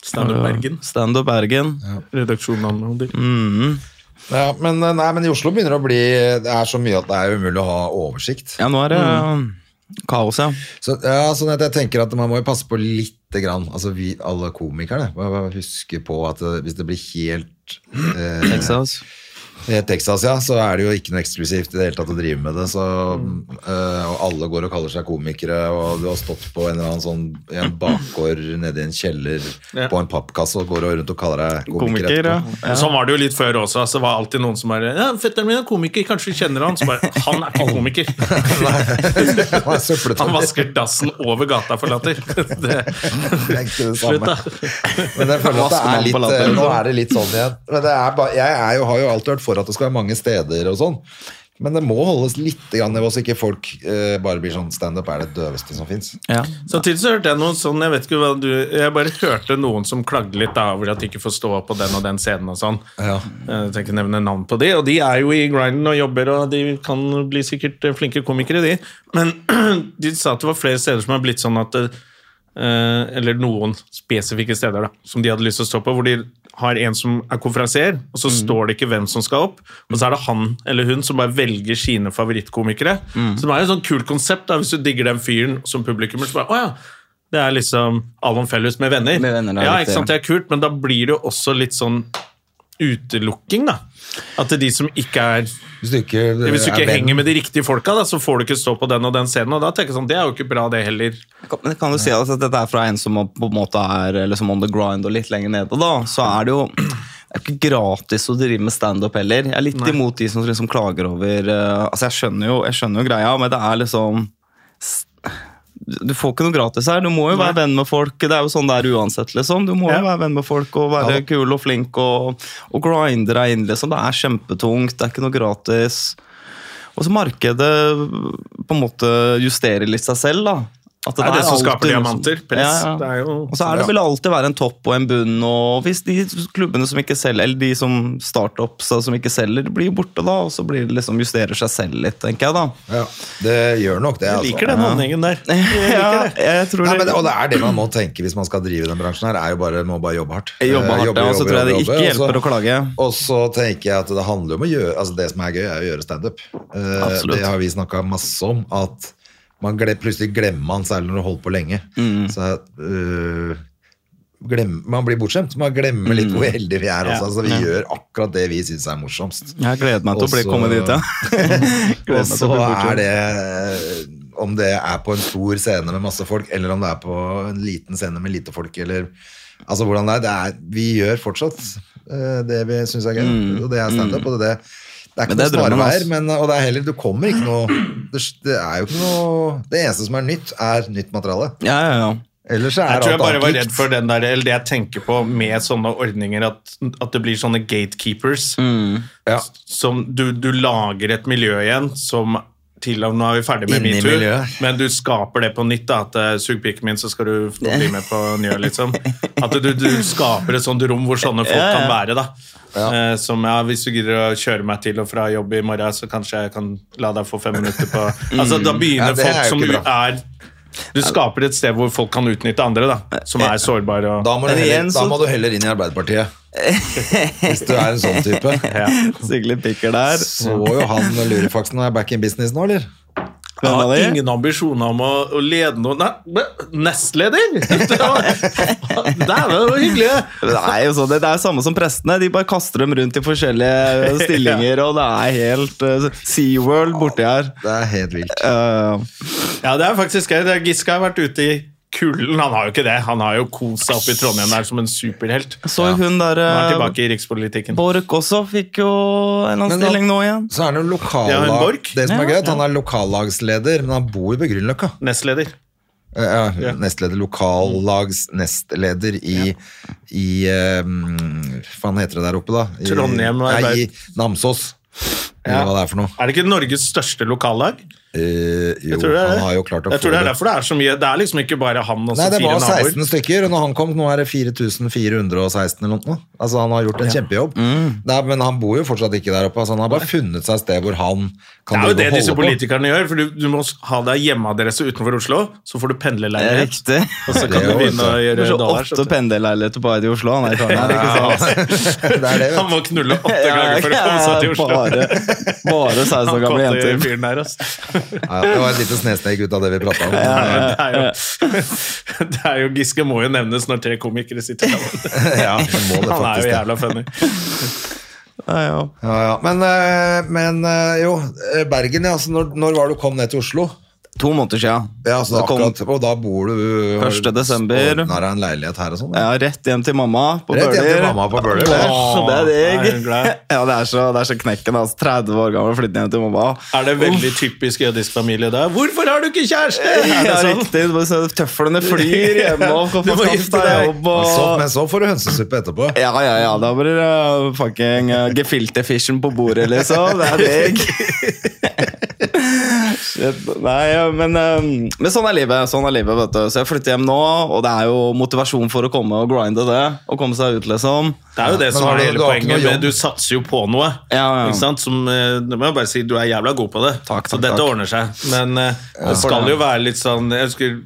Standup Bergen. Stand Bergen. Redaksjonen og de. Ja, men, eh, nei, men i Oslo begynner det å bli Det er så mye at det er umulig å ha oversikt. Ja, nå er det eh, kaos, ja. Så, ja, sånn at jeg tenker at man må jo passe på lite grann. Altså vi, alle komikerne. Huske på at hvis det blir helt eh, Texas. Texas, ja, så er det jo ikke noe eksklusivt i det hele tatt å drive med det. Så, øh, og alle går og kaller seg komikere, og du har stått på en eller annen sånn i en bakgård nede i en kjeller Ja. på en pappkasse og går rundt og kaller deg komiker, Komiker, ja. ja. Sånn var det jo litt før også. Altså, det var alltid noen som bare ja, 'Fetteren min er komiker, kanskje vi kjenner han?' Så bare 'Han er ikke komiker'. Han er. Han vasker dassen over gata for latter. Det, Det er ikke det slutt, samme. da. Men jeg føler at det er litt, øh, nå er det litt sånn igjen. Men det er bare, jeg er jo, har jo alltid vært for at det skal være mange steder og sånn. Men det må holdes litt i nivå, så ikke folk eh, bare blir sånn standup er det døveste som fins. ja. Samtidig så hørte jeg noe sånn Jeg vet ikke hva du Jeg bare hørte noen som klagde litt da over at de ikke får stå på den og den scenen og sånn. Ja. Jeg tenker nevne navn på de, og de er jo i grinden og jobber, og de kan bli sikkert eh, flinke komikere, de. Men de sa at det var flere steder som har blitt sånn at eh, Eller noen spesifikke steder da, som de hadde lyst til å stå på, hvor de har en som er konferansier, og så står det ikke hvem som skal opp, og så er det han eller hun som bare velger sine favorittkomikere. Så det er jo et sånt kult konsept, da, hvis du digger den fyren som publikummer. så bare, å ja, Det er liksom Alon Fellus med venner. Med venner, er ja, ikke sant? Det er kult, men da blir det jo også litt sånn utelukking, da. At det er de som ikke er Hvis du ikke, Hvis du ikke henger med de riktige folka, da, så får du ikke stå på den og den scenen. Og da tenker jeg sånn, Det er jo ikke bra, det heller. Men kan du si at dette er fra en som på en måte er liksom on the grind og litt lenger nede, da, så er det jo det er ikke gratis å drive med standup heller. Jeg er litt imot de som liksom klager over uh, Altså, jeg skjønner, jo, jeg skjønner jo greia, men det er liksom Du får ikke noe gratis her. Du må jo være venn med folk. Det er jo sånn det er uansett, liksom. Du må Ja. jo være venn med folk og være Ja kul og flink og, og grinde deg inn, liksom. Det er kjempetungt. Det er ikke noe gratis. Og så markedet på en måte justerer litt seg selv, da. At Det er det som alltid skaper diamanter. Press. Ja, ja. Det er jo Og så er det vil alltid være en topp og en bunn, og hvis de klubbene som ikke selger, eller de som startups som ikke selger, blir borte da, og så blir det liksom justerer seg selv litt, tenker jeg da. Ja, det gjør nok det. Jeg altså. liker den holdningen der. Ja, jeg tror Nei, men, og det er det man må tenke hvis man skal drive den bransjen her, er jo bare, må bare jobbe hardt. Jobbe hardt, jobbe, ja, og så tror jeg det ikke hjelper også, å klage. Og så tenker jeg at det handler om å gjøre altså Det som er gøy, er å gjøre standup. Uh, det har vi snakka masse om. At man gle, plutselig glemmer man, særlig når du holder på lenge. Mm. Så øh, glem, Man blir bortskjemt. Man glemmer litt hvor heldige vi er. Ja. Altså, vi gjør akkurat det vi syns er morsomst. Jeg gleder meg til å bli komme dit, ja. Og så er det Om det er på en stor scene med masse folk, eller om det er på en liten scene med lite folk, eller Altså hvordan det er. Det er vi gjør fortsatt eh, det vi syns er gøy, og det er standup. Og det, det er ikke Mm. Men det noe snarveier, men og det er heller Du kommer ikke noe det, det er jo ikke noe Det eneste som er nytt, er nytt materiale. Ja, ja, ja. Ellers er Jeg tror jeg bare var redd for den der, eller det jeg tenker på med sånne ordninger, at, at det blir sånne gatekeepers. Ja. Som du, du lager et miljø igjen som til om nå er vi ferdig med metoo, men du skaper det på nytt. da, At uh, sug pikken min, så skal du få bli med på Njø, liksom. At du, du skaper et sånt rom hvor sånne folk kan være. da. Ja. som ja, Hvis du gidder å kjøre meg til og fra jobb i morgen, så kanskje jeg kan la deg få fem minutter på Altså, Da begynner Ja, folk som er Du skaper et sted hvor folk kan utnytte andre, da, som er sårbare. og... Da må, du heller, da må du heller inn i Arbeiderpartiet. Hvis du er en sånn type. Sigrid Pikker der. Så jo han lurefaksen er back in business nå, eller? Jeg har ingen ambisjoner om å, å lede noe Nei, nestleder! Det var, det var hyggelig! Det er jo sånn, det er samme som prestene. De bare kaster dem rundt i forskjellige stillinger, og det er helt uh, SeaWorld borti her. Det er helt vilt. Uh, Ja, det er faktisk gøy. Giske har vært ute i kulden. Han har jo ikke det. Han har jo kost seg oppe i Trondheim der som en superhelt. så hun der Han er uh, tilbake i rikspolitikken. Borch også fikk jo en eller annen stilling nå igjen. Så er han jo Ja, lokallag... Borch? det som er Ja, gøy, han er lokallagsleder, men han bor jo på Grünerløkka. Nestleder. Eh, Ja, Ja. nestleder, lokallagsnestleder i, i um, Hva heter det der oppe, da? I, Trondheim, Nei, i Namsos. Eller hva det er for noe. Er det ikke Norges største lokallag? Eh, jo, Jeg tror det er han har jo klart å Jeg få tror det er derfor det er så mye. Det er liksom ikke bare han og Nei, det var var naboer. 16 stykker, og når han kom, nå er det 4416 eller noe. Altså, han har gjort en kjempejobb. Mm. Nei, men han bor jo fortsatt ikke der oppe. Altså, han har bare funnet seg et sted hvor han Det er jo det disse politikerne på. gjør. for Du, du må ha deg hjemmeadresse utenfor Oslo, så får du er pendlerleilighet. Og så kan du begynne å gjøre Kanskje dollars. åtte pendlerleiligheter bare i Oslo. Han er i Trondheim. Han må knulle åtte ganger for å komme seg til Oslo. Bare, bare 16 år gamle jenter. Ja, det var et lite snesteg ut av det vi prata om. Det er, jo, det er jo Giske må jo nevnes når tre komikere sitter sammen. Ja, det Han er jo jævla funny. Ja, ja. Ja, ja. Men, eh, men eh, jo, eh, Bergen, ja. Altså, når, når var det du kom ned til Oslo? To måneder siden. Ja, så Så kom- akkurat, Og da bor du 1. desember. ordnet deg en leilighet her og sånn? Ja, rett hjem til mamma på Rett hjem til Bøler. mamma på Bøler, det. Åh, det er digg. Ja, det er så, det er så knekken. Altså, 30 år gammel, flytter hjem til mamma. Er det veldig typisk jødisk familie der? 'Hvorfor har du ikke kjæreste?' Ja, det er sånn? riktig. Tøflene flyr hjemme og Du må gifte deg jobb. Men så, men så får du hønsesuppe etterpå. Ja, ja, ja. Da blir det uh, fucking uh, gefilte fishen på bordet, liksom. Det er digg. Nei, men, um, men sånn er livet. Sånn er livet, vet du. Så jeg flytter hjem nå, og det er jo motivasjon for å komme og grinde det. Og komme seg ut, liksom. Det er jo det ja, som er det hele poenget. med? Du satser jo på noe. Ja, ja. Ikke sant? Som, eh, det må jeg bare si, Du er jævla god på det, Takk, så dette takk. ordner seg. Men eh, det skal jo være litt sånn jeg husker,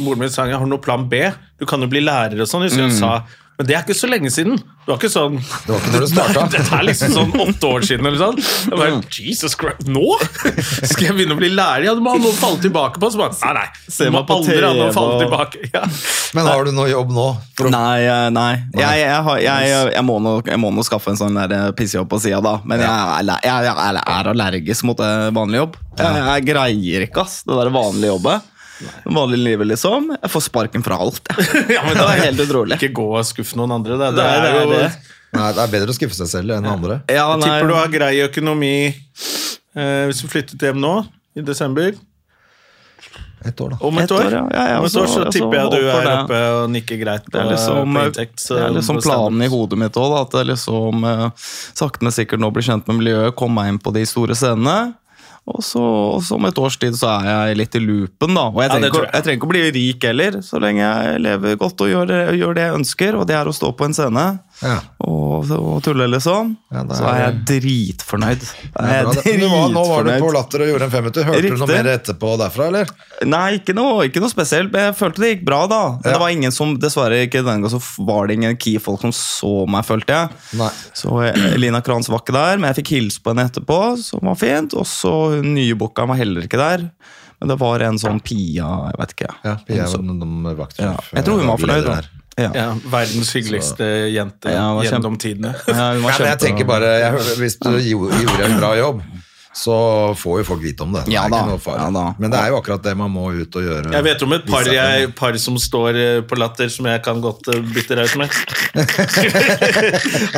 Moren min sa jeg har noe plan B. Du kan jo bli lærer og sånn. Jeg husker Mm. hun sa men det er ikke så lenge siden. Det var ikke sånn Det var ikke når du starta. Dette er liksom sånn åtte år siden eller sånn. Jeg bare, Jesus Christ, nå? Skal jeg begynne å bli lærer? Ja, du må ha noe å falle tilbake på. Så bare, nei, nei. Se meg på aldri TV falle tilbake. Ja. Men har du noe jobb nå? Nei, eh, nei. Jeg, jeg, har- jeg, jeg, må nå, jeg må nå skaffe en sånn eh, pissejobb på sida, da. Men jeg, er jeg, jeg er allergisk mot vanlig jobb. Jeg, jeg greier ikke ass, det der vanlige jobbet. Det vanlige livet, liksom. Jeg får sparken fra alt. Ja, men det er helt utrolig. Ikke gå og skuffe noen andre. Det, det er det er jo, det. Nei, det er bedre å skuffe seg selv enn andre. Ja, Jeg tipper du har grei økonomi eh, hvis du flyttet hjem nå, i desember. Et år, da. Om et, Et år, år, ja. Ja, jeg Om et år så tipper jeg du er det. oppe og nikker greit Det er liksom, inntekt. det er liksom planen i hodet mitt òg, at det liksom eh, sakte, men sikkert nå blir kjent med miljøet, komme meg inn på de store scenene. Og så, om et års tid så er jeg litt i loopen, da. Og jeg trenger, ja, ikke, jeg. jeg trenger ikke å bli rik heller, så lenge jeg lever godt og gjør, gjør det jeg ønsker, og det er å stå på en scene Ja. og, og tulle, liksom. Ja, Så er jeg dritfornøyd. Er jeg var, nå var du på. Latter og gjorde en femmeter. Hørte du noe mer etterpå derfra, eller? Nei, ikke noe, ikke noe spesielt. Men jeg følte det gikk bra, da. Men Ja. det var ingen som, dessverre ikke den gangen så var det ingen key-folk som så meg, følte jeg. Nei. Så eh, Elina Kranz var ikke der, men jeg fikk hilse på henne etterpå, som var fint. Og så hun nye booka var heller ikke der. Men det var en sånn Pia, jeg vet ikke. Ja, Pia Hun som- ja. Jeg tror hun var fornøyd. Ja. Ja, verdens hyggeligste jente Ja, gjennom tidene. Ja, Ja, jeg tenker bare, jeg, Hvis du gjorde, gjorde en bra jobb, så får jo folk vite om det. Det Ja er da, ikke noe fare. ja da. Men det er jo akkurat det man må ut og gjøre. Jeg vet om et par, jeg, par som står eh, på latter, som jeg kan godt uh, bytte raus med.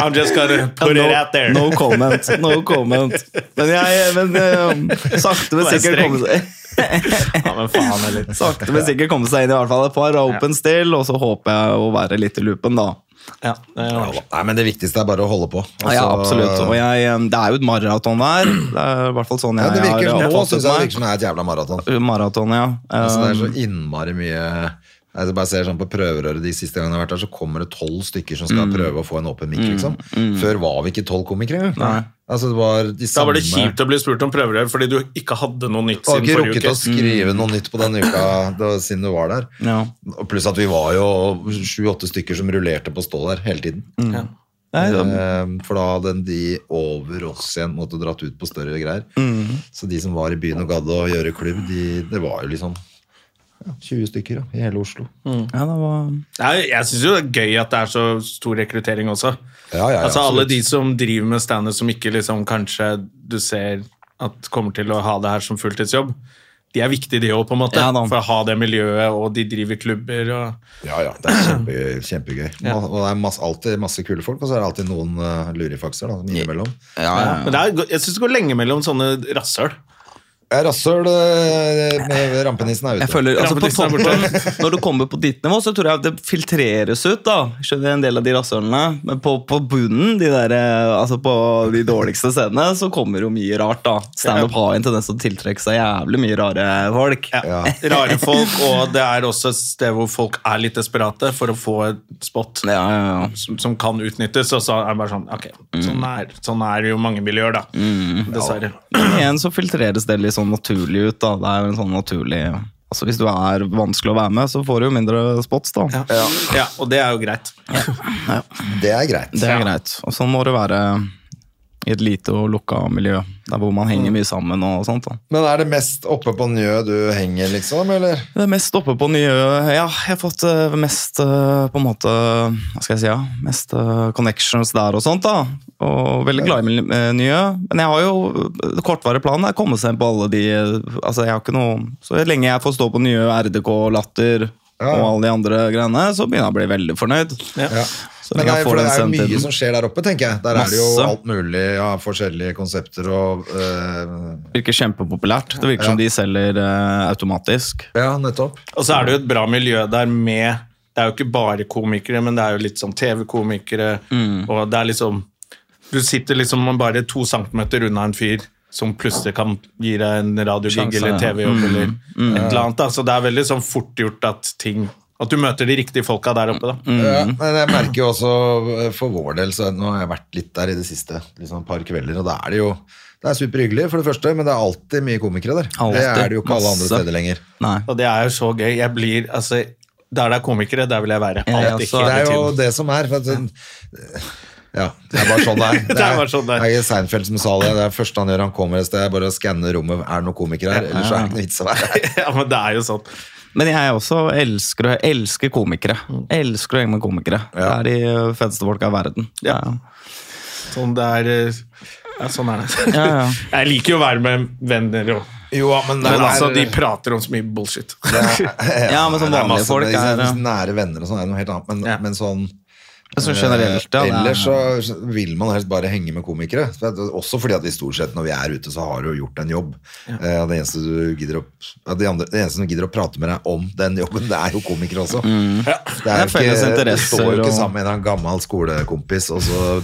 I'm just gonna put it out there. No comment. No comment. Men jeg men, eh, sakte, men sikkert komme seg Ja, men faen heller. Sakte, men sikkert komme seg inn i hvert fall et par open still, og så håper jeg å være litt i loopen, da. Ja, det Ja. Nei, men Det viktigste er bare å holde på. Altså, ja, absolutt. Og jeg, det er jo et maraton der. Det er i hvert fall sånn ja, det virker, har Nå oppfattet syns jeg det virker som det er et jævla maraton. Maraton, ja. Altså, det er så innmari mye jeg bare ser sånn På prøverøret de siste gangene jeg har vært der, så kommer det tolv stykker som skal prøve å få en åpen mic. liksom. Før var vi ikke tolv komikere. Altså, det var de Da var det kjipt å bli spurt om prøverør fordi du ikke hadde noe nytt Du har ikke rukket å uke. skrive noe nytt på den uka da, siden du var der. ja. Pluss at vi var jo sju-åtte stykker som rullerte på stå der hele tiden. Ja. Nei, da- Eh, For da hadde de over oss igjen måtte dratt ut på større greier. Mm. Så de som var i byen og gadd å gjøre klubb, de, det var jo liksom 20 stykker da, i hele Oslo. ja, det var Nei, jeg syns jo det er gøy at det er så stor rekruttering også. Ja, ja, ja, altså Alle de som driver med standup som ikke liksom kanskje du ser at kommer til å ha det her som fulltidsjobb, de er viktige, de òg, på en måte. Ja, for å ha det miljøet, og de driver klubber og Ja, ja, det er kjempe, kjempegøy. Og det er masse, alltid masse kule folk, og så er det alltid noen uh, lurifakser da, innimellom. Ja, ja, ja. Men det er, jeg syns det går lenge mellom sånne rasshøl. Jeg rasshøl eh, med rampenissen er ute. Jeg føler, altså På toppen, når du kommer på ditt nivå, så tror jeg at det filtreres ut. da Skjønner en del av de rasshølene. Men på, på bunnen, de der, eh, altså på de dårligste scenene, så kommer jo mye rart. da Standup har en tendens til å tiltrekke seg jævlig mye rare folk. Ja. Rare folk, og det er også et sted hvor folk er litt desperate for å få et spot Ja, ja, ja. som, som kan utnyttes. Og så er det bare sånn Ok, sånn er, sånn er det jo mange miljøer, da. Dessverre. Men igjen så filtreres det litt sånn naturlig ut. da Det er jo en sånn naturlig Altså Hvis du er vanskelig å være med, så får du jo mindre spots. da Ja. ja, og det er jo greit. Det er greit. Det er greit. Og sånn må det være i et lite og lukka miljø, der hvor man henger mye sammen. og sånt da Men er det mest oppe på Njø du henger, liksom, eller? Det er mest oppe på Njø, Ja, jeg har fått eh, mest eh, på en måte Hva skal jeg si? ja Mest eh, connections der og sånt. da Og veldig glad i mil- eh. Men jeg har jo kortvarig kortvarige planen er å komme seg inn på alle de Altså jeg har ikke noe Så lenge jeg får stå på nye RDK, Latter Ja. og alle de andre greiene, så begynner jeg å bli veldig fornøyd. Ja. Ja. Så Men det jeg er, for det er jo mye som skjer der oppe, tenker jeg. Der er det jo alt mulig, ja, forskjellige konsepter og øh, virker kjempepopulært. Det virker som de selger eh, automatisk. Ja, nettopp. Og så er det jo et bra miljø der med Det er jo ikke bare komikere, men det er jo litt sånn TV-komikere, og det er liksom Du sitter liksom bare to centimeter unna en fyr som plutselig kan gi deg en radiogig eller ja. TV-jobb eller et eller annet. Da. Så det er veldig sånn fort gjort at ting At du møter de riktige folka der oppe, da. Ja, men jeg merker jo også for vår del, så nå har jeg vært litt der i det siste, liksom et par kvelder, og da er det jo det er superhyggelig, for det første, men det er alltid mye komikere der. Alltid. Det er det jo ikke alle andre steder lenger. Nei. Og det er jo så gøy. Jeg blir altså Der det er komikere, der vil jeg være. Ja, hele altså, Det er jo det som er. For at, sånn, Ja, det er bare sånn det er. Det er bare sånn det er. er Seinfeld som sa det. Det er første han gjør, han kommer et sted, bare å skanne rommet. Er det noen komikere her? Ellers er det ikke noe vits å være her. Ja, men det er jo sånn. Men jeg også elsker, elsker komikere. Elsker å henge med komikere. Det er de feteste folka i verden. Ja. Sånn det er eh, Ja, sånn er det. Ja, ja. Jeg liker jo å være med venner og Jo, men Men er- altså, de prater om så mye bullshit. Ja, men sånn det er vanlige folk det er- er- Nære venner og sånn er noe helt annet, men, Ja. men sånn så generelt, ja. er- Ellers så vil man helst bare henge med komikere. Også fordi at vi stort sett når vi er ute, så har du gjort en jobb. Eh, Det eneste, du å, det, andre, det eneste som gidder å prate med deg om den jobben, det er jo komikere også. Det, Det er jo ikke, du står jo ikke sammen med en gammel skolekompis, og så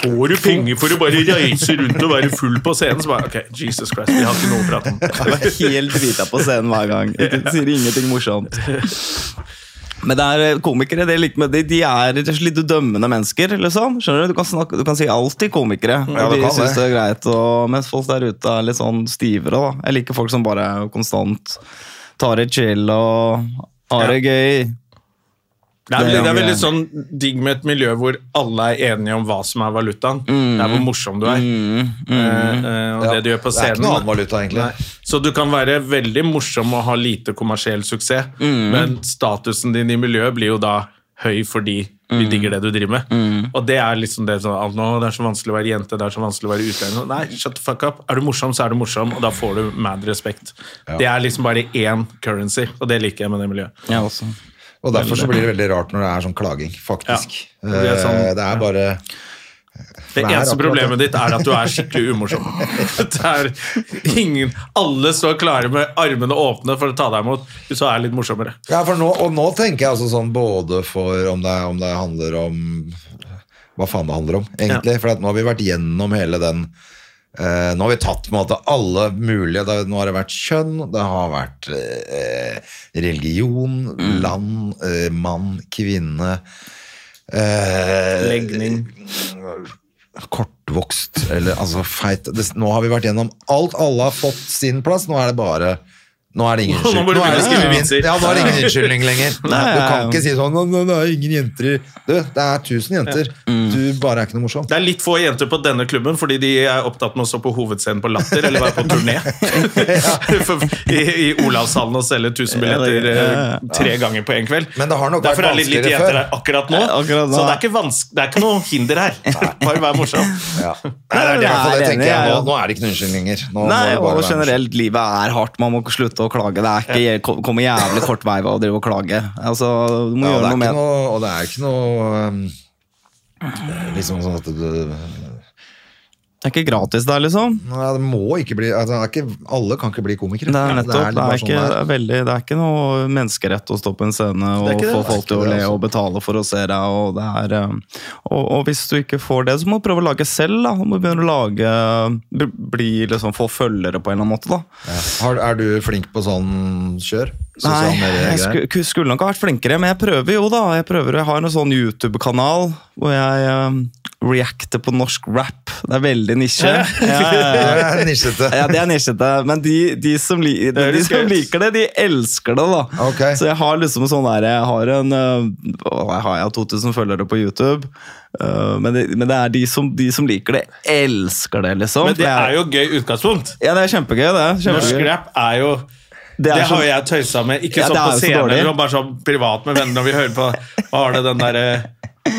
Får du penger for å bare reise rundt og være full på scenen? Så bare, ok, Jesus Christ, vi har ikke noe å prate om. Jeg var helt drita på scenen hver gang. Jeg sier ingenting morsomt. Men det er eh, komikere, det er med de, de er litt dømmende mennesker. liksom. Skjønner Du Du kan, snakke, du kan si alt til komikere. Ja, de synes det. er greit, og, Mens folk der ute er litt sånn stivere. da. Jeg liker folk som bare konstant tar det chill og har det gøy. Det er, veldig, det er veldig sånn digg med et miljø hvor alle er enige om hva som er valutaen. Det er hvor morsom du er. Eh, eh, og ja, det du gjør på Det er ikke scenen. noe annen valuta, egentlig. Nei. Så du kan være veldig morsom og ha lite kommersiell suksess, men statusen din i miljøet blir jo da høy fordi vi digger det du driver med. Og det er liksom det sånn «Al, Det er så vanskelig å være jente, det er så vanskelig å være utlending. Nei, shut the fuck up. Er du morsom, så er du morsom, og da får du mad respekt. Det er liksom bare én currency, og det liker jeg med det miljøet. Jeg også. Og derfor så blir det veldig rart når det er sånn klaging, faktisk. Ja, det er sånn- Eh, det er bare Det eneste problemet ditt er at du er skikkelig umorsom. Det er ingen, alle står klare med armene åpne for å ta deg imot hvis du er litt morsommere. Ja, for nå, og nå tenker jeg altså sånn både for om det, om det handler om Hva faen det handler om, egentlig. For at nå har vi vært gjennom hele den eh, Nå har vi tatt på en måte alle mulige det, Nå har det vært kjønn, det har vært uh, religion, land, uh, mann, kvinne Legning. Kortvokst, eller altså feit det, Nå har vi vært gjennom alt. Alle har fått sin plass. Nå er det bare Nå er det ingen unnskyldning. Ja, ingen unnskyldning lenger. Du kan ikke si sånn «Nå, nå, Det er ingen jenter i Du, det er tusen jenter. Du bare er ikke noe morsom. Det er litt få jenter på denne klubben fordi de er opptatt med å stå på hovedscenen på Latter eller være på turné. I, I Olavshallen og selge 1000 billetter eh, tre ganger på én kveld. Men det har nok vært Derfor er det litt lite jenter her akkurat nå. Akkurat nå. Så det er ikke, vanske, det er ikke noe hinder her. Bare vær morsom. Ja. Nei, det er det, i det tenker jeg. jeg Nå, nå er det ikke noen unnskyldninger. Nå Nei, og generelt, livet er hardt. Man må slutte å klage. Det er ikke, kommer jævlig kort vei ved å drive og klage. Altså, du må Ja, det gjøre noe med noe, og det er ikke noe um, Liksom sånn at det, Det er ikke gratis der, liksom. Nei, det må ikke bli altså, det er ikke, Alle kan ikke bli komikere. Det er nettopp, det er, bare ikke, sånn det er. veldig, det er ikke noe menneskerett å stå på en scene og ikke få Det folk til å le altså. og betale for å se deg. Og, det er, eh, og, og hvis du ikke får det, så må du prøve å lage selv. da. Du må begynne å lage, bli- bli, liksom, få følgere på en eller annen måte. da. Ja. Er du flink på sånn kjør? Nei, jeg skulle, skulle nok ha vært flinkere, men jeg prøver jo, da. Jeg prøver, jeg har en sånn YouTube-kanal hvor jeg eh, reacter på norsk rap. Det er veldig nisje. Ja, ja, ja. Det er nisjete. Ja, det er men de, de, som, li, de, de som liker det, de elsker det, da. Okay. Så jeg har liksom sånn der, jeg har en øh, Jeg har 2000 følgere på YouTube, øh, men, det, men det er de som, de som liker det, elsker det, liksom. Men det er jo gøy utgangspunkt. Ja, det er kjempegøy, det. Norsk Kjempegøy. rap er jo Det Det, har jo jeg tøysa med. Ikke Ja, sånn på så scenen, men bare sånn privat med venner når vi hører på Hva var det den derre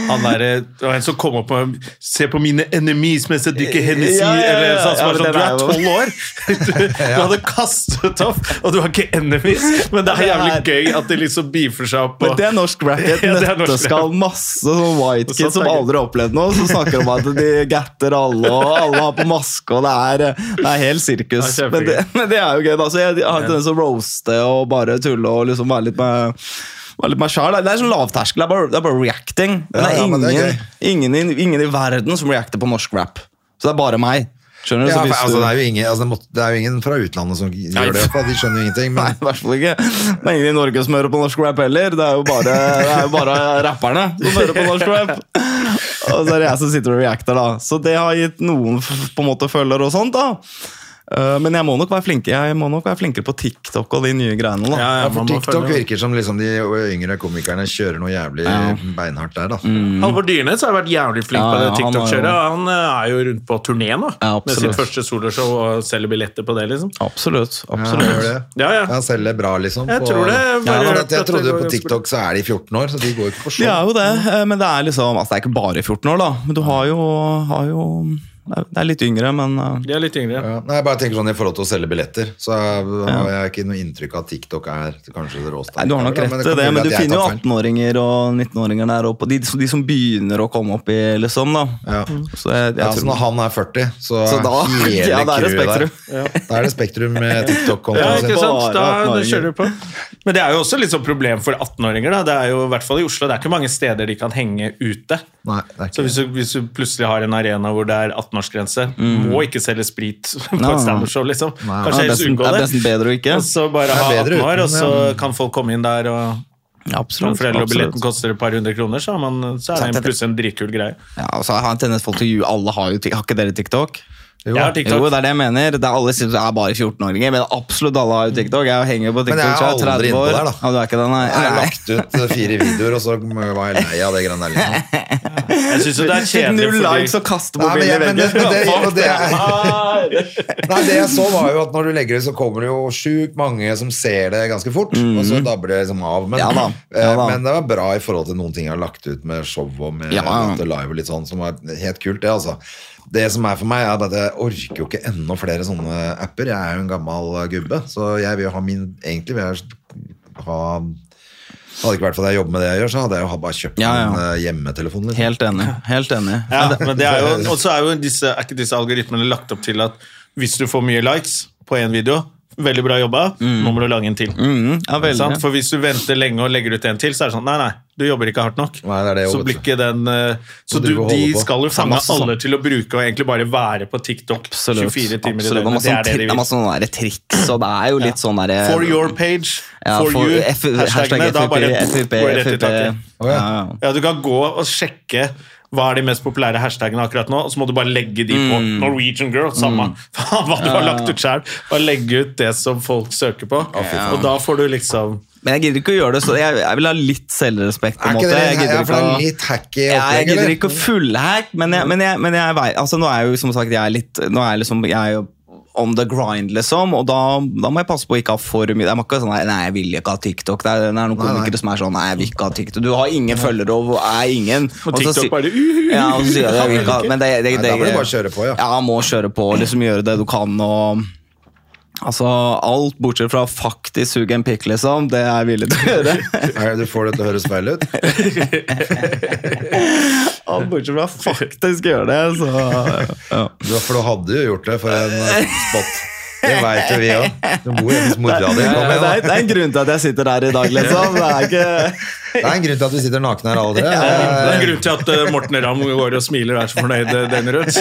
han der, en som kom opp med 'Se på mine enemies mens jeg dykker Hennessy'. Ja, ja, ja, eller sånn, ja, men sånn, Du er tolv år! Du, du hadde kastet opp, og du har ikke enemies! Men det er jævlig gøy at de liksom beefer seg opp. Men det er norsk rap et nøtteskall. Masse sånn white kids som aldri har opplevd noe, som snakker om at de gatter alle, og alle har på maske, og det er, det er helt sirkus. Men, det, men det er jo gøy, da. Så jeg, har har tendens til å roaste og bare tulle og liksom være litt med være litt meg sjæl. Det er sånn lavterskel. Det er bare, det er bare reacting. Det er ja, ingen, det er ingen, i, ingen i verden som reacter på norsk rap. Så det er bare meg. Skjønner du? Ja, for, altså, det, er jo ingen, altså, det, er jo ingen fra utlandet som gjør det, de skjønner jo ingenting. Nei, Men i hvert fall ikke. Det er ingen i Norge som hører på norsk rap heller. Det er jo bare, det er jo bare rapperne som hører på norsk rap. Og så er det jeg som sitter og reacter, da. Så det har gitt noen på en måte følger og sånt, da. Eh, men jeg må nok være flinke, jeg må nok være flinkere på TikTok og de nye greiene. da. Ja, Ja, ja, for TikTok virker som liksom de yngre komikerne kjører noe jævlig beinhardt der, da. Halvor Dyrnes har vært jævlig flink Ja, på det ja, TikTok-kjøret. Han han, er jo rundt på turné nå Ja, med sitt første soloshow og selger billetter på det, liksom. Absolutt. Ja, absolutt. Ja, ja. Han selger bra, liksom. Jeg tror det, bare jeg det trodde på TikTok så er de 14 år, så de går ikke ikke på De er jo det, eh, men det er liksom Altså, det er ikke bare 14 år, da. Men du har jo, har jo Det er- litt yngre, men eh, De er litt yngre. Ja. Nei, jeg bare tenker sånn I forhold til å selge billetter, så har jeg ikke noe inntrykk av at TikTok er kanskje det råeste. Nei, Du har nok rett til i det, mulig men du finner jo 18-åringer og 19-åringer der oppe. De, de som begynner å komme opp i, liksom, da. Ja. Så jeg, jeg Ja, så tror når han er 40, så, Så da- hele ja, da er det crewet der. Spektrum. Da er det Spektrum med TikTok-kontoen Ja, sin. ikke sant? Da, da kjører du på. Men det er jo også litt sånn problem for 18-åringer. da. Det er jo i hvert fall i Oslo, det er ikke mange steder de kan henge ute. Nei, det er Så hvis du, hvis du plutselig har en arena hvor det er 18-årsgrense, må ikke selge sprit på Nei, et nei. standup-show, liksom. Nei. Kanskje helst unngå det er det. bedre å ikke. Og så bare ha 18 år, og så kan folk komme inn der og Absolutt. Når absolutt. billetten koster et par hundre kroner, så, man, så er det plutselig en dritkul greie. Ja, og så har jeg en tendens folk til å ljuge. Alle har jo Har ikke dere TikTok? Jo. Jeg har TikTok. Jo, det er det jeg mener. Det er alle sier det er bare 14-åringer, men absolutt alle har jo TikTok. Jeg henger på TikTok Men jeg er jeg er aldri 30 inne på der, da. Ja, du er nei. Jeg har lagt ut eh, fire videoer, og så var jeg lei av det greiene der. Liksom. Jeg synes jo det er kjedelig null fordi likes og kaste mobilen i jeg, men, det, veggen. det, det, er, Ah! nei, det jeg så, var jo at når du legger det, så kommer det jo sjukt mange som ser det ganske fort, og så dabber det liksom av. Men, Ja da, eh, ja da. men det var bra i forhold til noen ting jeg har lagt ut med show og med Ja. Live og litt sånn, som var helt kult, det, altså. Det som er for meg, er at jeg orker jo ikke enda flere sånne apper. Jeg er jo en gammel gubbe, så jeg vil jo ha min Egentlig vil jeg ha hadde det ikke vært for at jeg jobber med det jeg gjør, så hadde jeg jo bare kjøpt Ja, ja. en eh, hjemmetelefon. Liksom. Helt enig. Helt enig. Ja, men det er jo, og så er jo disse, er ikke disse algoritmene lagt opp til at hvis du får mye likes på en video, veldig bra jobba, nå må du lage en til. Mm, ja, veldig. ja. For hvis du venter lenge og legger ut en til, så er det sånn Nei, nei, du jobber ikke hardt nok. Nei, det det så blir ikke den eh, Så du, de skal jo fange sånn- alle til å bruke og egentlig bare være på TikTok Absolutt. 24 timer Absolutt. i døgnet. Det er det det er masse sånne triks, og det er jo litt sånn derre For your page, Ja, for, for you, hashtagene. hashtag Da bare går rett i taket. Ja. Ja, ja. Ja, du kan gå og sjekke hva er de mest populære hashtagene akkurat nå, og så må du bare legge de på Mm. Norwegian Girl, samme mm. hva du har lagt ut selv. Bare legge ut det som folk søker på, og da får du liksom Men jeg gidder ikke å gjøre det så Jeg, jeg vil ha litt selvrespekt. på en måte. Jeg gidder ikke å litt hacky ja, jeg gidder ikke å fullhack, men, jeg, men, jeg, men jeg, altså, nå er jeg jo som sagt jeg er litt Nå er jeg liksom jeg er jo on the grind, liksom, og da, da må jeg passe på å ikke ha for mye Jeg må ikke sånn Nei, jeg vil ikke ha TikTok. Det er, det er noen komikere som er sånn Nei, jeg vil ikke ha TikTok. Du har ingen følgere og er ingen Og TikTok si- bare uh, Ja, og så sier jeg, jeg vil ikke ha Men det, det, Nei, det, da må du bare kjøre på, ja. Ja, må kjøre på, liksom gjøre det du kan og Altså, alt bortsett fra faktisk suge en pikk, liksom, det er jeg villig til å gjøre. Nei, Du får det til å høres feil ut. Alt bortsett fra faktisk gjøre det, så ja. Du, for du hadde jo gjort det for en spott. spot. Det veit jo vi òg. Du bor hjemme hos mora di. Det, er, en grunn til at jeg sitter der i dag, liksom. Det er ikke Det er en grunn til at vi sitter nakne her alle tre. Det er en grunn til at eh, Morten Ramm går og smiler og er så fornøyd eh, døgnet rundt.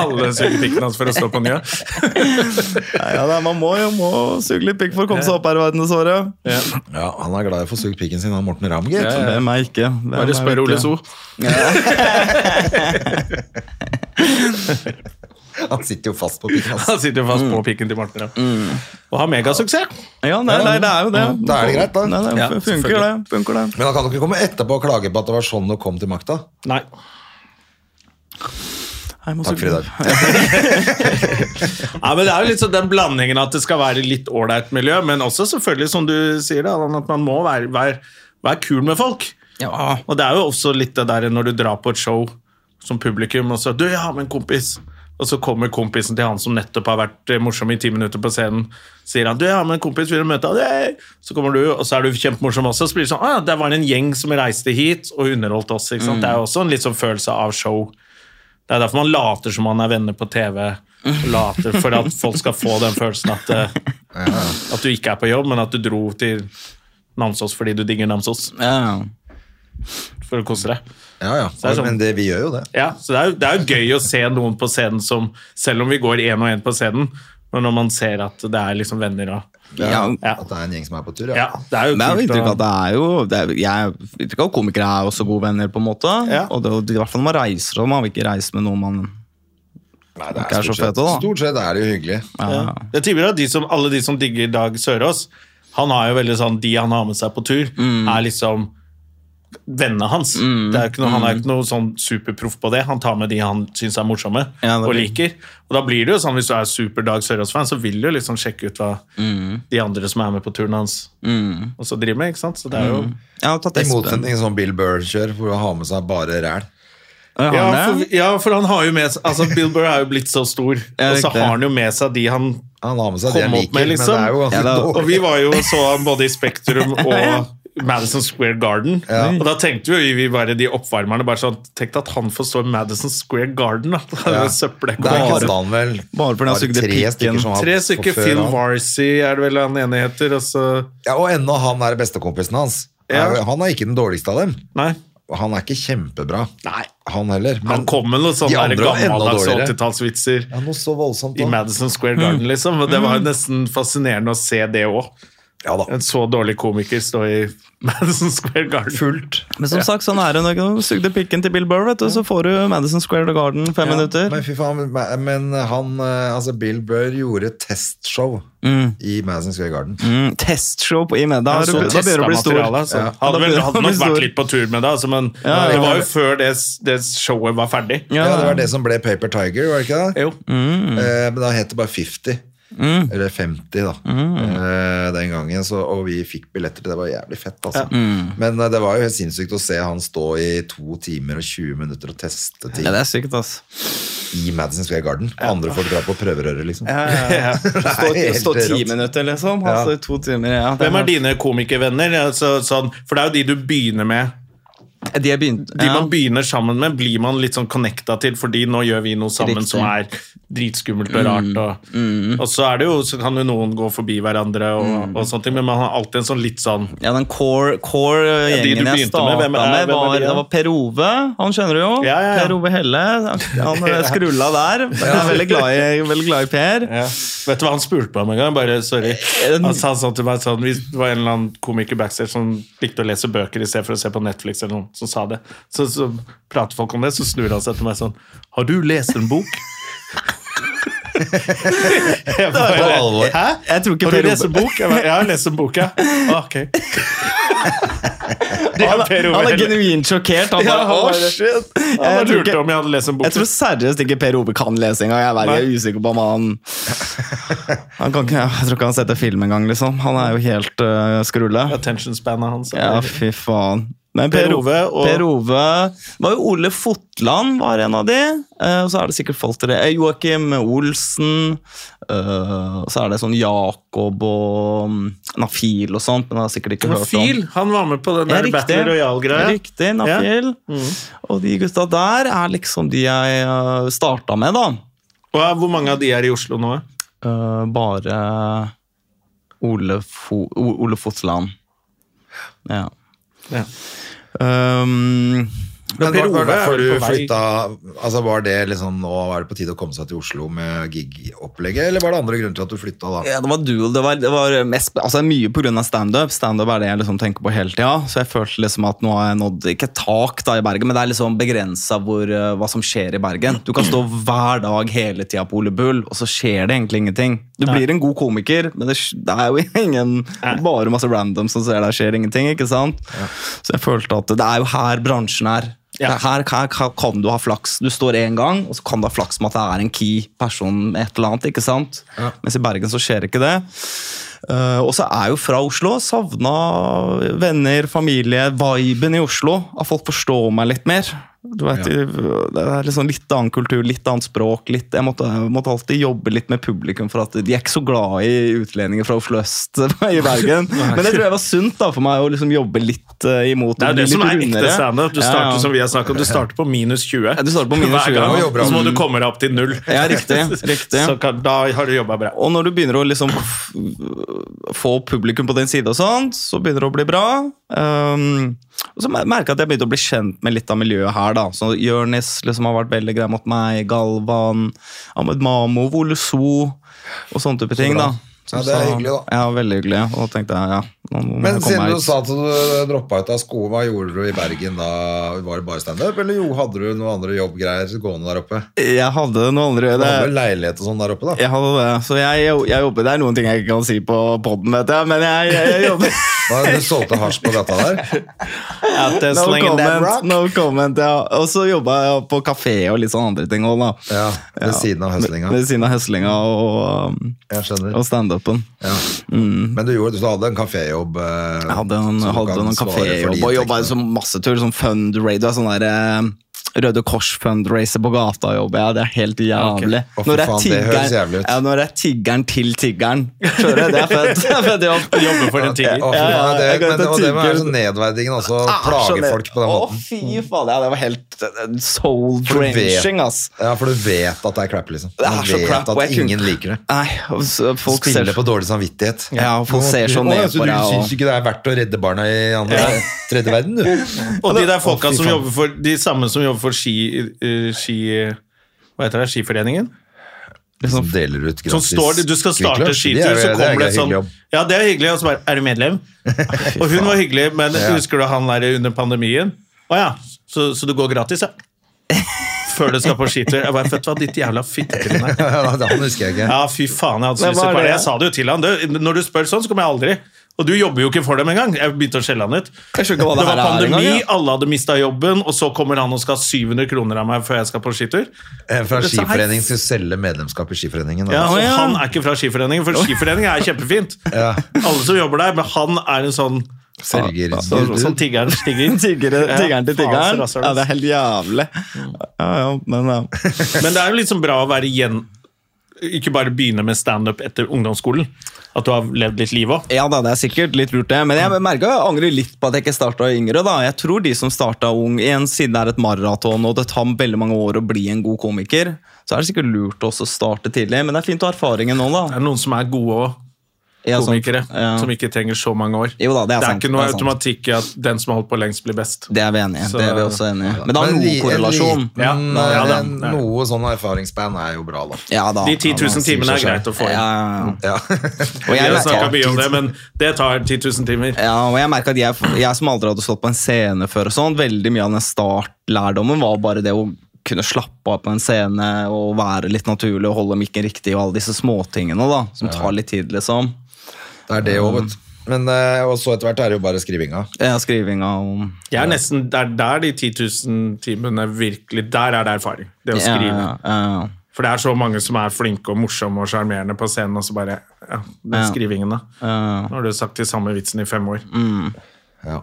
Alle suger pikken hans for å stå på nye. ja, det er, Man må jo må suge litt pikk for å komme seg opp her i verdensåret. Ja. Ja, Han er glad i å få sugd pikken sin han Morten Ramm, gitt. Ja, ja. Hvem er ikke? Hvem Bare spør? Ole So. Han sitter jo fast på pikken Altså. Han sitter jo fast på pikken til Morten Mm. Og har megasuksess. Ja, nei, nei, det er jo det. Da er det greit, da. Nei, nei, Ja, funker det. funker det. Men han kan jo ikke komme etterpå og klage på at det var sånn du kom til makta. Nei. Takk for i dag. Ja, men Det er jo litt sånn den blandingen at det skal være litt ålreit miljø, men også selvfølgelig, som du sier, da, at man må være, være, være kul med folk. Ja. Og det er jo også litt det der når du drar på et show som publikum, og så Du, jeg har med en kompis. Og så kommer kompisen til han som nettopp har vært eh, morsom i ti minutter på scenen. Sier han, du, jeg har med en kompis, vil du møte deg!» Så kommer du, og så er du kjempemorsom også. Så blir det sånn, ah, det var en gjeng som reiste hit og underholdt oss. ikke sant? Det er jo også en litt sånn følelse av show. Det er derfor man later som man er venner på TV. Later For at folk skal få den følelsen at, eh, at du ikke er på jobb, men at du dro til Namsos fordi du digger Namsos Ja. For å kose deg. Ja, ja. Det sånn- Men det, vi gjør jo det. Ja, så det er, det er jo gøy å se noen på scenen som Selv om vi går én og én på scenen, men når man ser at det er liksom venner og Ja. Ja, At det er en gjeng som er på tur, ja ja. det er jo Men jeg har inntrykk av at det er jo det er, Jeg har inntrykk av at komikere er også gode venner, på en måte. Ja. Og det, i hvert fall når man reiser, og man vil ikke reise med noen man Nei, det Ikke er så fete, da. Stort sett er det jo hyggelig. Ja. Jeg tipper at de som, alle de som digger Dag Sørås, han har jo veldig sånn De han har med seg på tur, Mm. er liksom vennene hans. Det er ikke noe, Han er ikke noe sånn superproff på det. Han tar med de han syns er morsomme Ja, og liker. Og da blir det jo sånn, Hvis du er super Dag Sørås-fan, så vil du liksom sjekke ut hva Mm. de andre som er med på turen hans, også driver med. ikke sant? Så det er jo Jeg har tatt I motsetning til sånn Bill Burr kjør, hvor han har med seg bare ræl. Ja, ja har han for, ja, for han har jo med seg altså Bill Burr er jo blitt så stor, og så har han jo med seg de han Han har med seg kom Kom han opp med, liksom. men det er jo Ja, Og vi var jo så han både i Spektrum og Madison Square Garden. Og da tenkte vi, vi bare de oppvarmerne bare sånn Tenk at han får stå i Madison Square Garden, da! Ja. søppelekk. Bare- han vel Bare for den sugde tre pikken. stykker som har Tre stykker. før Phil Varsey er det vel han ene heter, og så Ja, og ennå han er bestekompisen hans. Ja. Er Han er ikke den dårligste av dem. Nei. Han er ikke kjempebra, Nei. han heller. Han kom med noen sånne andre gammeldags 80-tallsvitser ja, noe så voldsomt i. Madison Square Garden, liksom. Og det var jo nesten fascinerende å se det òg. Ja da. En så dårlig komiker stå i Madison Square Garden. Fullt. Men som sagt, sånn er det når du sugde pikken til Bill Burr, vet du, så får du Madison Square Garden fem minutter. Men fy faen, men- han, eh, altså Bill Burr gjorde testshow i Madison Square Garden. Mm, testshow på, i med. Da, Ja, da begynner du å bli stor. Altså. Ja. Hadde, vel, hadde nok vært litt på tur med det, altså, men Ja, det var jo før det, det showet var ferdig. Ja, Ja, det var det som ble Paper Tiger, var det ikke det? Jo. Eh, men da het det bare 50. Eller 50, da. Eh, den gangen. Så, og vi fikk billetter til det. var jævlig fett, altså. Men eh, det var jo helt sinnssykt å se han stå i to timer og 20 minutter og teste ting Ja, det er sykt, altså. i Madison Square Garden. Andre folk drar på prøverøret, liksom. Stå, ja, stå ti minutter, liksom. Altså, Ja. to timer. Ja, Hvem er dine komikervenner? Altså, sånn, for det er jo de du begynner med. De, jeg begynte, De ja. man begynner sammen med, blir man litt sånn connecta til, fordi nå gjør vi noe sammen Riktig. som er dritskummelt og rart. Og, og så er det jo, så kan jo noen gå forbi hverandre, og, og sånne ting, men man har alltid en sånn litt sånn Ja, den core, core Ja, de gjengen jeg starta med, med, er- er var, de, ja? det var Per Ove. Han kjenner du jo. Ja, ja, ja. Per Ove Helle. Han er skrulla der. Jeg er veldig glad i, veldig glad i Per. ja. Vet du hva han spurte meg om en gang? Bare, sorry. Han sa sånn til meg sånn, Det var en eller annen komiker backstage som likte å lese bøker i stedet for å se på Netflix, eller som sa det. Så, så prater folk om det, så snur han seg til meg sånn Har du lest en bok? Jeg bare, Hæ? Jeg tror ikke Har du lest en bok? Jeg bare, jeg har lest en bok, ja. Ah, Ok. Han, er genuint sjokkert. Han bare, han «Å, bare- shit!» Han bare lurte ikke- om jeg hadde lest en bok. Jeg tror seriøst ikke Per Ove kan lese engang. Jeg er veldig usikker på om han Han kan Jeg tror ikke han setter film engang, liksom. Han er jo helt uh, skrulle. Attention spannet hans. Ja, fy faen. Men Per Ove og- Per Ove var jo Ole Fotland var en av de. Eh, og så er det sikkert folk til det. Eh, Joakim Olsen. eh, og så er det sånn Jakob og mm, Nafil og sånt, men jeg har sikkert ikke hørt om. Nafil, han var med på den der der Battle Royal-greia. Riktig, Nafil. Og de gutta der er liksom de jeg uh, starta med, da. Og Hvor mange av de er i Oslo nå? Eh, bare Ole, Fo Ole Fotland. Ja. Ja. Um, Men Per var, var er derfor du flytta altså Var det liksom nå var det på tide å komme seg til Oslo med gig-opplegget, eller var det andre grunner til at du flytta da? Ja, det var dual. Det var, det var mest, altså mye pga. standup. Standup er det jeg liksom tenker på hele tida. Så jeg følte liksom at nå har jeg nådd ikke tak da i Bergen, men det er liksom begrensa uh, hva som skjer i Bergen. Du kan stå hver dag hele tida på Ole Bull, og så skjer det egentlig ingenting. Du blir en god komiker, men det, det er jo ingen Bare masse random som ser deg, skjer ingenting. ikke sant? Så jeg følte at det er jo her bransjen er. Ja. Her, her kan- kan du ha flaks. Du står én gang, og så kan du ha flaks med at det er en key person med et eller annet. ikke sant? Mens i Bergen så skjer ikke det. Uh, og så er jeg jo fra Oslo. Savna venner, familie, viben i Oslo. At folk forstår meg litt mer. Du vet, Det er liksom litt annen kultur, litt annet språk. Litt, jeg, måtte, jeg måtte alltid jobbe litt med publikum, for at de er ikke så glad i utlendinger fra Oslo øst i Bergen. Men det tror jeg var sunt da for meg å liksom jobbe litt eh, imot Det er det som er er ekte rundere. standup. Du starter ja. som vi har snakket du starter på minus 20. Ja, du starter på minus Hver 20, gang, og så må du komme deg opp til null. Ja, riktig, riktig. Så kan, da har du jobba bra. Og når du begynner å liksom få publikum på din side, og sånt, så begynner det å bli bra. Um, og så merka jeg at jeg begynte å bli kjent med litt av miljøet her. da. Så Jørnis liksom har vært veldig grei mot meg, Galvan, Ahmed Mamo, Vole og sånne type ting. da. Ja, det er hyggelig, da. Ja, veldig hyggelig. Og tenkte jeg ja, Men jeg siden du sa at du droppa ut av skolen, hva gjorde du i Bergen da? Var det bare standup, eller jo, hadde du noen andre jobbgreier gående der oppe? Jeg hadde noen andre Du hadde jo leilighet og sånn der oppe, da? Jeg hadde det, så jeg, jeg jobber Det er noen ting jeg ikke kan si på poden, vet jeg, men jeg, jeg, jeg jobber Hva, du solgte hasj på gata der? No comment, no comment, ja. Og så jobba jeg på kafé og litt sånn andre ting òg, da. Ja, ved siden av høslinga. Ved siden av høslinga og, Jeg og standupen. Ja. Men du, gjorde, du hadde en kaféjobb? Eh, Jeg hadde en, hadde en kaféjobb og jobba som masse tur, sånn fundraiser, sånn der eh, Røde Kors-fundraiser på gata jobber jeg, det er helt jævlig. Okay. Når det faen, det høres jævlig ja, når det er tiggeren til tiggeren. Skjønner du? Det er fett. Det er fett jobb. Jobber for en tigger. Ja, ja, det, jeg men, og det må være så nedverdigende også, Ah, plage skjønner. folk på den Å, fy faen, ja, det var helt eh, soul For du vet- drenching, ass. Ja, for du vet at det er crap, liksom. Du Det er så vet crap, at jeg kunne- ingen liker det. Nei, folk folk ser Spiller på dårlig samvittighet. Ja, folk ser så ned på Du deg, Du syns ikke det er verdt å redde barna i andre, tredje verden, du? Og de der folka som jobber for De samme som jobber for ski, uh, ski Hva heter det? Skiforeningen? Som deler ut gratis står, du skal starte skitur, er- så er kommer det et sånn. Ja, det er hyggelig, og så bare Er du medlem? og hun var hyggelig, men husker du han der under pandemien? Å ja, så, så du går gratis, ja? Før du skal på skitur. Jeg bare, vet du hva, ditt jævla fittetryne. Ja, Han husker jeg ikke. Ja, fy faen, jeg hadde så lyst til det? Jeg sa det jo til han. Du, når du spør sånn, så kommer jeg aldri. Og du jobber jo ikke for dem engang. Jeg begynte å skjelle han ut. Jeg ikke hva Det det var her er pandemi, engang, ja. alle hadde mista jobben, og så kommer han og skal ha 700 kroner av meg før jeg skal på skitur. En fra skiforeningen skal selge medlemskap i skiforeningen. Ja, altså, ja. Han er ikke fra Skiforeningen, for Skiforeningen er kjempefint. Ja. Alle som jobber der, men han er en sånn Selger så, sånn tiggeren tigger. Tiggeren til tiggeren. Ja, det er helt jævlig. Ja, ja, men ja. Men det er jo liksom bra å være igjen Ikke bare begynne med standup etter ungdomsskolen. At du har levd litt liv òg. Ja da, det er sikkert litt lurt det, men jeg merker jeg angrer litt på at jeg ikke starta yngre. da. Jeg tror de som starta ung, igjen siden det er et maraton og det tar veldig mange år å bli en god komiker, så er det sikkert lurt også å starte tidlig. Men det er fint å ha erfaringen nå, da. Det er noen som er gode òg. Ja, sånn- Komikere. ja. Som ikke trenger så mange år. Jo da, det er det er sant, ikke noe er automatikk i at den som har holdt på lengst, blir best. Det er vi enige i. Så- Det er vi også enige i. Men det har noe korrelasjon. Ja, ja da. en- Noe sånn erfaringsband er jo bra, da. Ja da. De 10 000 Ja, man timene er greit å få inn. Ja, ja, ja. Ja. Vi har snakka mye om det, men det tar 10 000 timer. ja, og jeg merker at jeg, jeg som aldri hadde stått på en scene før, og sånn, veldig mye av den startlærdommen var bare det å kunne slappe av på en scene og være litt naturlig og holde mikken riktig og alle disse småtingene da, som tar litt tid, liksom. Det er det òg, vet du. Men eh, og så etter hvert er det jo bare skrivinga. Ja, skrivinga og er nesten, Det er der de 10 000 timene virkelig Der er det erfaring. Det å skrive. Ja, ja, ja. For det er så mange som er flinke og morsomme og sjarmerende på scenen, og så bare Ja, den Ja. skrivingen, da. Ja. Nå har du sagt de samme vitsene i fem år. Ja.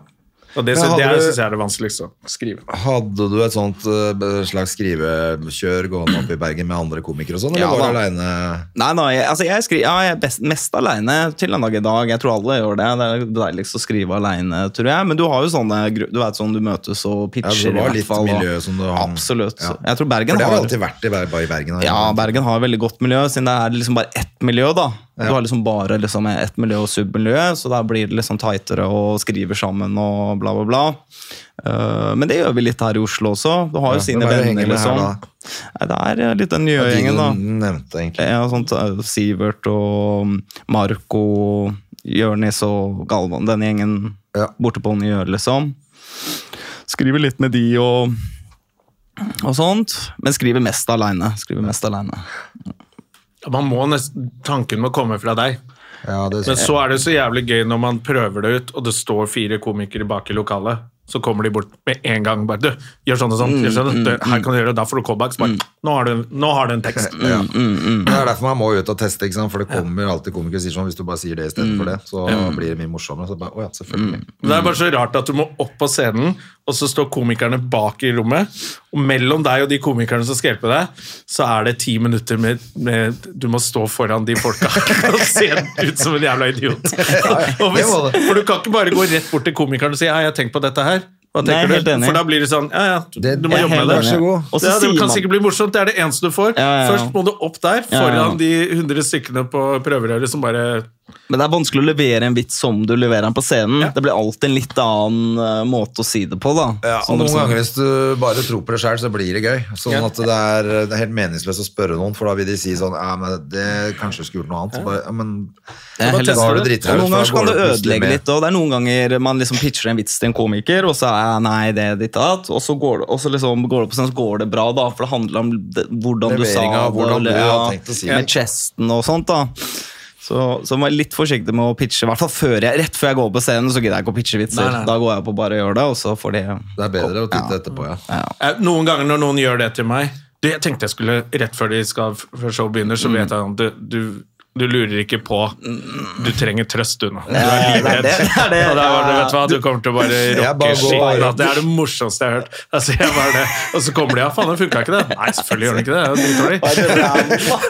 Og det, det syns jeg er det vanskeligste å skrive. Hadde du et sånt eh, slags skrivekjør gående opp i Bergen med andre komikere og sånn, eller Ja, var du aleine? Nei, nei, jeg, altså jeg, skriver, ja, jeg er best, mest alene til en dag i dag. Jeg tror alle gjør det. Det er deiligst å skrive alene, tror jeg. Men du har jo sånne Du vet sånn du møtes og Ja, pitcher, det var i hvert litt fall. miljø som du har Absolutt. Ja. Jeg tror Bergen For det har har alltid vært i, bare i Bergen. Ja, Bergen har veldig godt miljø, siden det er liksom bare ett miljø. da. Du har liksom bare liksom ett miljø og submiljø, så der blir det liksom tightere og skriver sammen og bla, bla, bla. Uh, men det gjør vi litt her i Oslo også. Du har jo Ja, sine er venner, liksom. her? Nei, det er litt den nye de Njø-gjengen, da. nevnte, egentlig. Ja, sånt, eh, Sivert og Marco, Jørnis og Galvan. Den gjengen Ja. borte på Nye Njø, liksom. Skriver litt med de og, og sånt. Men skriver mest aleine. Skriver mest alene. Man må nesten, Tanken må komme fra deg. Ja, det, Men så er det så jævlig gøy når man prøver det ut, og det står fire komikere bak i lokalet. Så kommer de bort med en gang. bare, du, gjør sånn og sånn. Gjør sånn, du, her kan du gjøre det, da får du callbacks. Bare, nå, har du, nå har du en tekst. ja. Det er derfor man må ut og teste, ikke sant? for det kommer alltid komikere sier sånn hvis du bare sier det istedenfor det, så blir det mye morsommere. Så bare, å ja, selvfølgelig. Det er bare så rart at du må opp på scenen, og så står komikerne bak i rommet. Og mellom deg og de komikerne som skal hjelpe deg, så er det ti minutter med, med Du må stå foran de folka og se ut som en jævla idiot. Og hvis, for du kan ikke bare gå rett bort til komikeren og si 'ja, jeg har tenkt på dette her'. Hva Nei, tenker helt du? enig. For da blir det sånn Ja, ja, du må jobbe med det. Ja, det kan sikkert bli morsomt, det er det eneste du får. Ja, ja, ja. Først må du opp der, foran de 100 stykkene på prøverøret som bare Men det er vanskelig å levere en vits som du leverer den på scenen. Det blir alltid en litt annen uh, måte å si det på. da. Ja, og noen ganger hvis du bare tror på det sjøl, så blir det gøy. Sånn Ja. at det er, det er helt meningsløst å spørre noen, for da vil de si sånn Ja, men det kanskje skulle gjort noe annet. Bare, ja, men helt da har du dritt deg ut, Noen ganger kan det ødelegge litt. og Det er noen ganger man liksom pitcher en vits til en komiker, og så er ja, nei, det er ditt og og så går det, og så liksom går det på scenen, så går det bra, da, for det handler om det, hvordan du sa det, hvordan du ja, har tenkt å si det. med chesten og sånt. da. Så, så vær litt forsiktig med å pitche, i hvert fall før jeg, rett før jeg går på scenen, så gidder jeg ikke å pitche vitser. Nei, nei. Da går jeg på bare å gjøre det, og så får de Det er bedre å titte etterpå, ja. ja. Noen ganger når noen gjør det til meg du, Jeg tenkte jeg skulle, rett før de skal før show begynner, så vet jeg at du, du, du lurer ikke på Du trenger trøst, du nå. Du er livredd. det det, det det. Og da var det, vet du hva, du kommer til å bare rocke skitten. Det er det morsomste jeg har hørt. Altså, jeg bare det. Og så kommer de ja, faen, det funka ikke det. Nei, selvfølgelig gjør det ikke det. Det er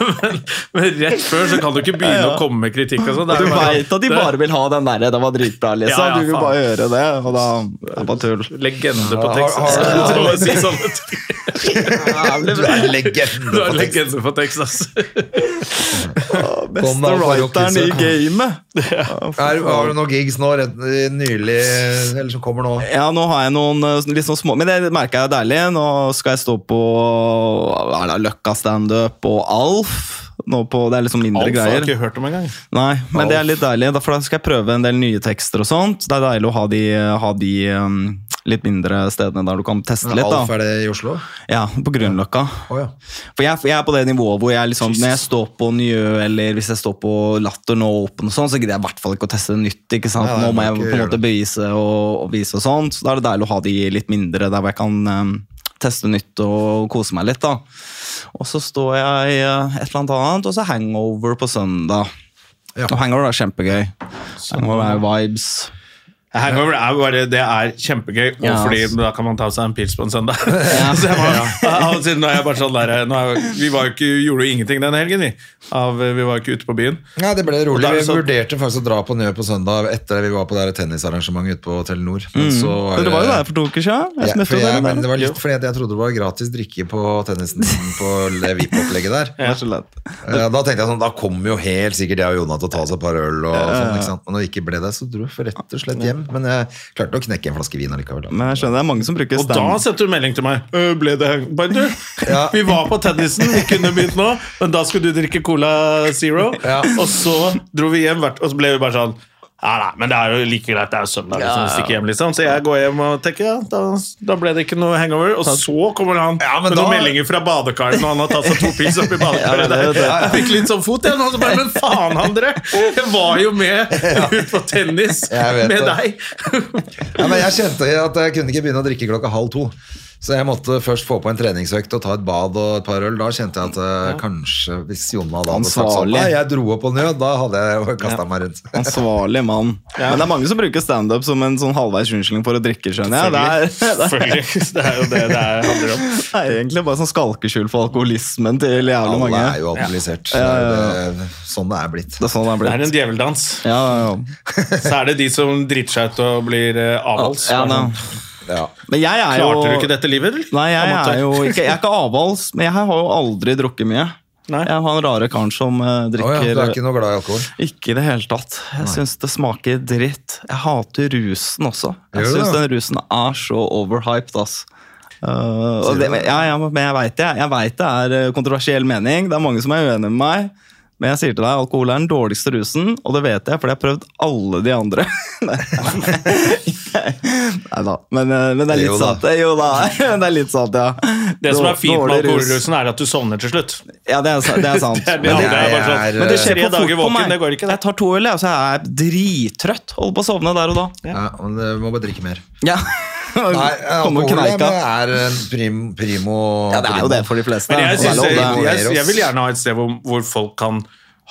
men, men rett før så kan du ikke begynne å komme med kritikk og sånt. Du veit at de bare vil ha den derre 'det var dritbra', liksom. Ja, ja, du vil bare gjøre det, og da det er bare tull. Legende på Texas. si sånne. Du er legende på tekst. Texas. Kom Beste writeren i gamet! ja. Er, har du noen gigs nå, rett, nylig, eller som kommer nå? Ja, nå har jeg noen eh, litt sånn små Men det merker jeg er deilig. Nå skal jeg stå på hva er det, Løkka standup og Alf. Nå på, det er liksom mindre Alf har greier. jeg ikke hørt om engang. Nei, men det er litt deilig. Derfor da skal jeg prøve en del nye tekster og sånt. Det er deilig å ha de, ha de um, litt mindre stedene der du kan teste litt. Alf, er det i Oslo? Ja, på Grünerløkka. Oh, ja. For jeg, jeg er på det nivået hvor jeg liksom, når jeg står på Njø eller hvis jeg står på Latter nå åpen, og sånn, så gidder jeg i hvert fall ikke å teste det nytt. ikke sant? Nei, nå må jeg på en måte bevise og, og vise og sånt. Så da er det deilig å ha de litt mindre der hvor jeg kan um, teste nytt og kose meg litt. da. Og så står jeg i uh, et eller annet annet, og så hangover på søndag. Ja. Og hangover er kjempegøy. Hangover er vibes. Hangover er bare, det er kjempegøy, og Ja, fordi da kan man ta seg en pils på en søndag. så jeg var, og nå er jeg bare sånn der, nå er, Vi var jo ikke, gjorde jo ingenting den helgen, vi. Av, vi var jo ikke ute på byen. Nei, det ble rolig. det Vi så, vurderte faktisk å dra på Njø på søndag etter vi var på det her tennisarrangementet ute på Telenor. Men så var Dere var jo der for to uker siden. Jeg Ja, for jeg, men det var litt fordi jeg trodde det var gratis drikke på tennisen på det VIP-opplegget der. Det er så lett. Ja, da tenkte jeg sånn, da kommer jo helt sikkert jeg og Jonna til å ta oss et par øl. og sånn, ikke sant? Men når det ikke ble det, så dro jeg rett og slett hjem. Men jeg klarte å knekke en flaske vin allikevel. Da. Men jeg skjønner det er mange som bruker Og da stand. sendte du melding til meg. «Øh, Ble det du, Ja. Vi var på tennisen, vi kunne begynt nå, men da skulle du drikke Cola Zero. Ja. Og så dro vi hjem, og så ble vi bare sånn ja, nei, men det er jo like greit, det er jo søndag. Liksom, Ja, ja. hjem, liksom. Så jeg går hjem og tenker ja, da, da ble det ikke noe hangover. Og så kommer han Ja, med da- noen meldinger fra badekaret når han har tatt seg to pils oppi badekaret. Ja, det det. Jeg fikk litt sånn fot, igjen. Og så bare, Men faen, André! Jeg var jo med ut på tennis med det. deg. Ja, men jeg kjente at jeg kunne ikke begynne å drikke klokka halv to. Så jeg måtte først få på en treningsøkt og ta et bad og et par øl. Da kjente jeg at ja. kanskje hvis Jonna da hadde sagt sånn. Nei, jeg dro opp på nød, da hadde jeg kasta meg rundt. Ansvarlig mann. Men det er mange som bruker standup som en sånn halvveis unnskyldning for å drikke, skjønner jeg. Det er, det er, Selvfølgelig. Det er jo det det er- handler om. det er egentlig bare sånn skalkeskjul for alkoholismen til jævlig Alle mange. er jo alkoholisert. Ja, ja, Det er sånn det er blitt. Det er sånn det er Det er en djeveldans. Ja, ja, ja. Så er det de som driter seg ut og blir eh, avholds. Ja, sånn, Ja. Men jeg er jo Klarte du ikke dette livet, eller? Nei, jeg er jo ikke, jeg er ikke avholds, men jeg har jo aldri drukket mye. Nei. Jeg har en rare karen som drikker oh, ja, du er ikke noe glad i alkohol? Ikke i det hele tatt. Jeg syns det smaker dritt. Jeg hater rusen også. Jeg syns den rusen er så overhyped, ass. Uh, og det, ja, ja, men jeg veit det. Jeg vet det er eh, kontroversiell mening. Det er mange som er uenige med meg. Men jeg sier til deg, alkohol er den dårligste rusen, og det vet jeg, for jeg har prøvd alle de andre. Nei da, men, eh, men det er litt sant. Jo da, det er litt sant, ja. Det som er fint med alkoholrusen, er at du sovner til slutt. Ja, det er, det er sant. Det er Men det, er sånn, er, men det skjer på fort på meg. det går ikke. Jeg tar to øl, og så er jeg drittrøtt. Holder på å sovne der og da. Ja, men du må bare drikke mer. Ja. Nei, alkohol er prim, primo Ja, det er jo det for de fleste. Men jeg, synes, jeg, jeg, jeg vil gjerne ha et sted hvor, hvor folk kan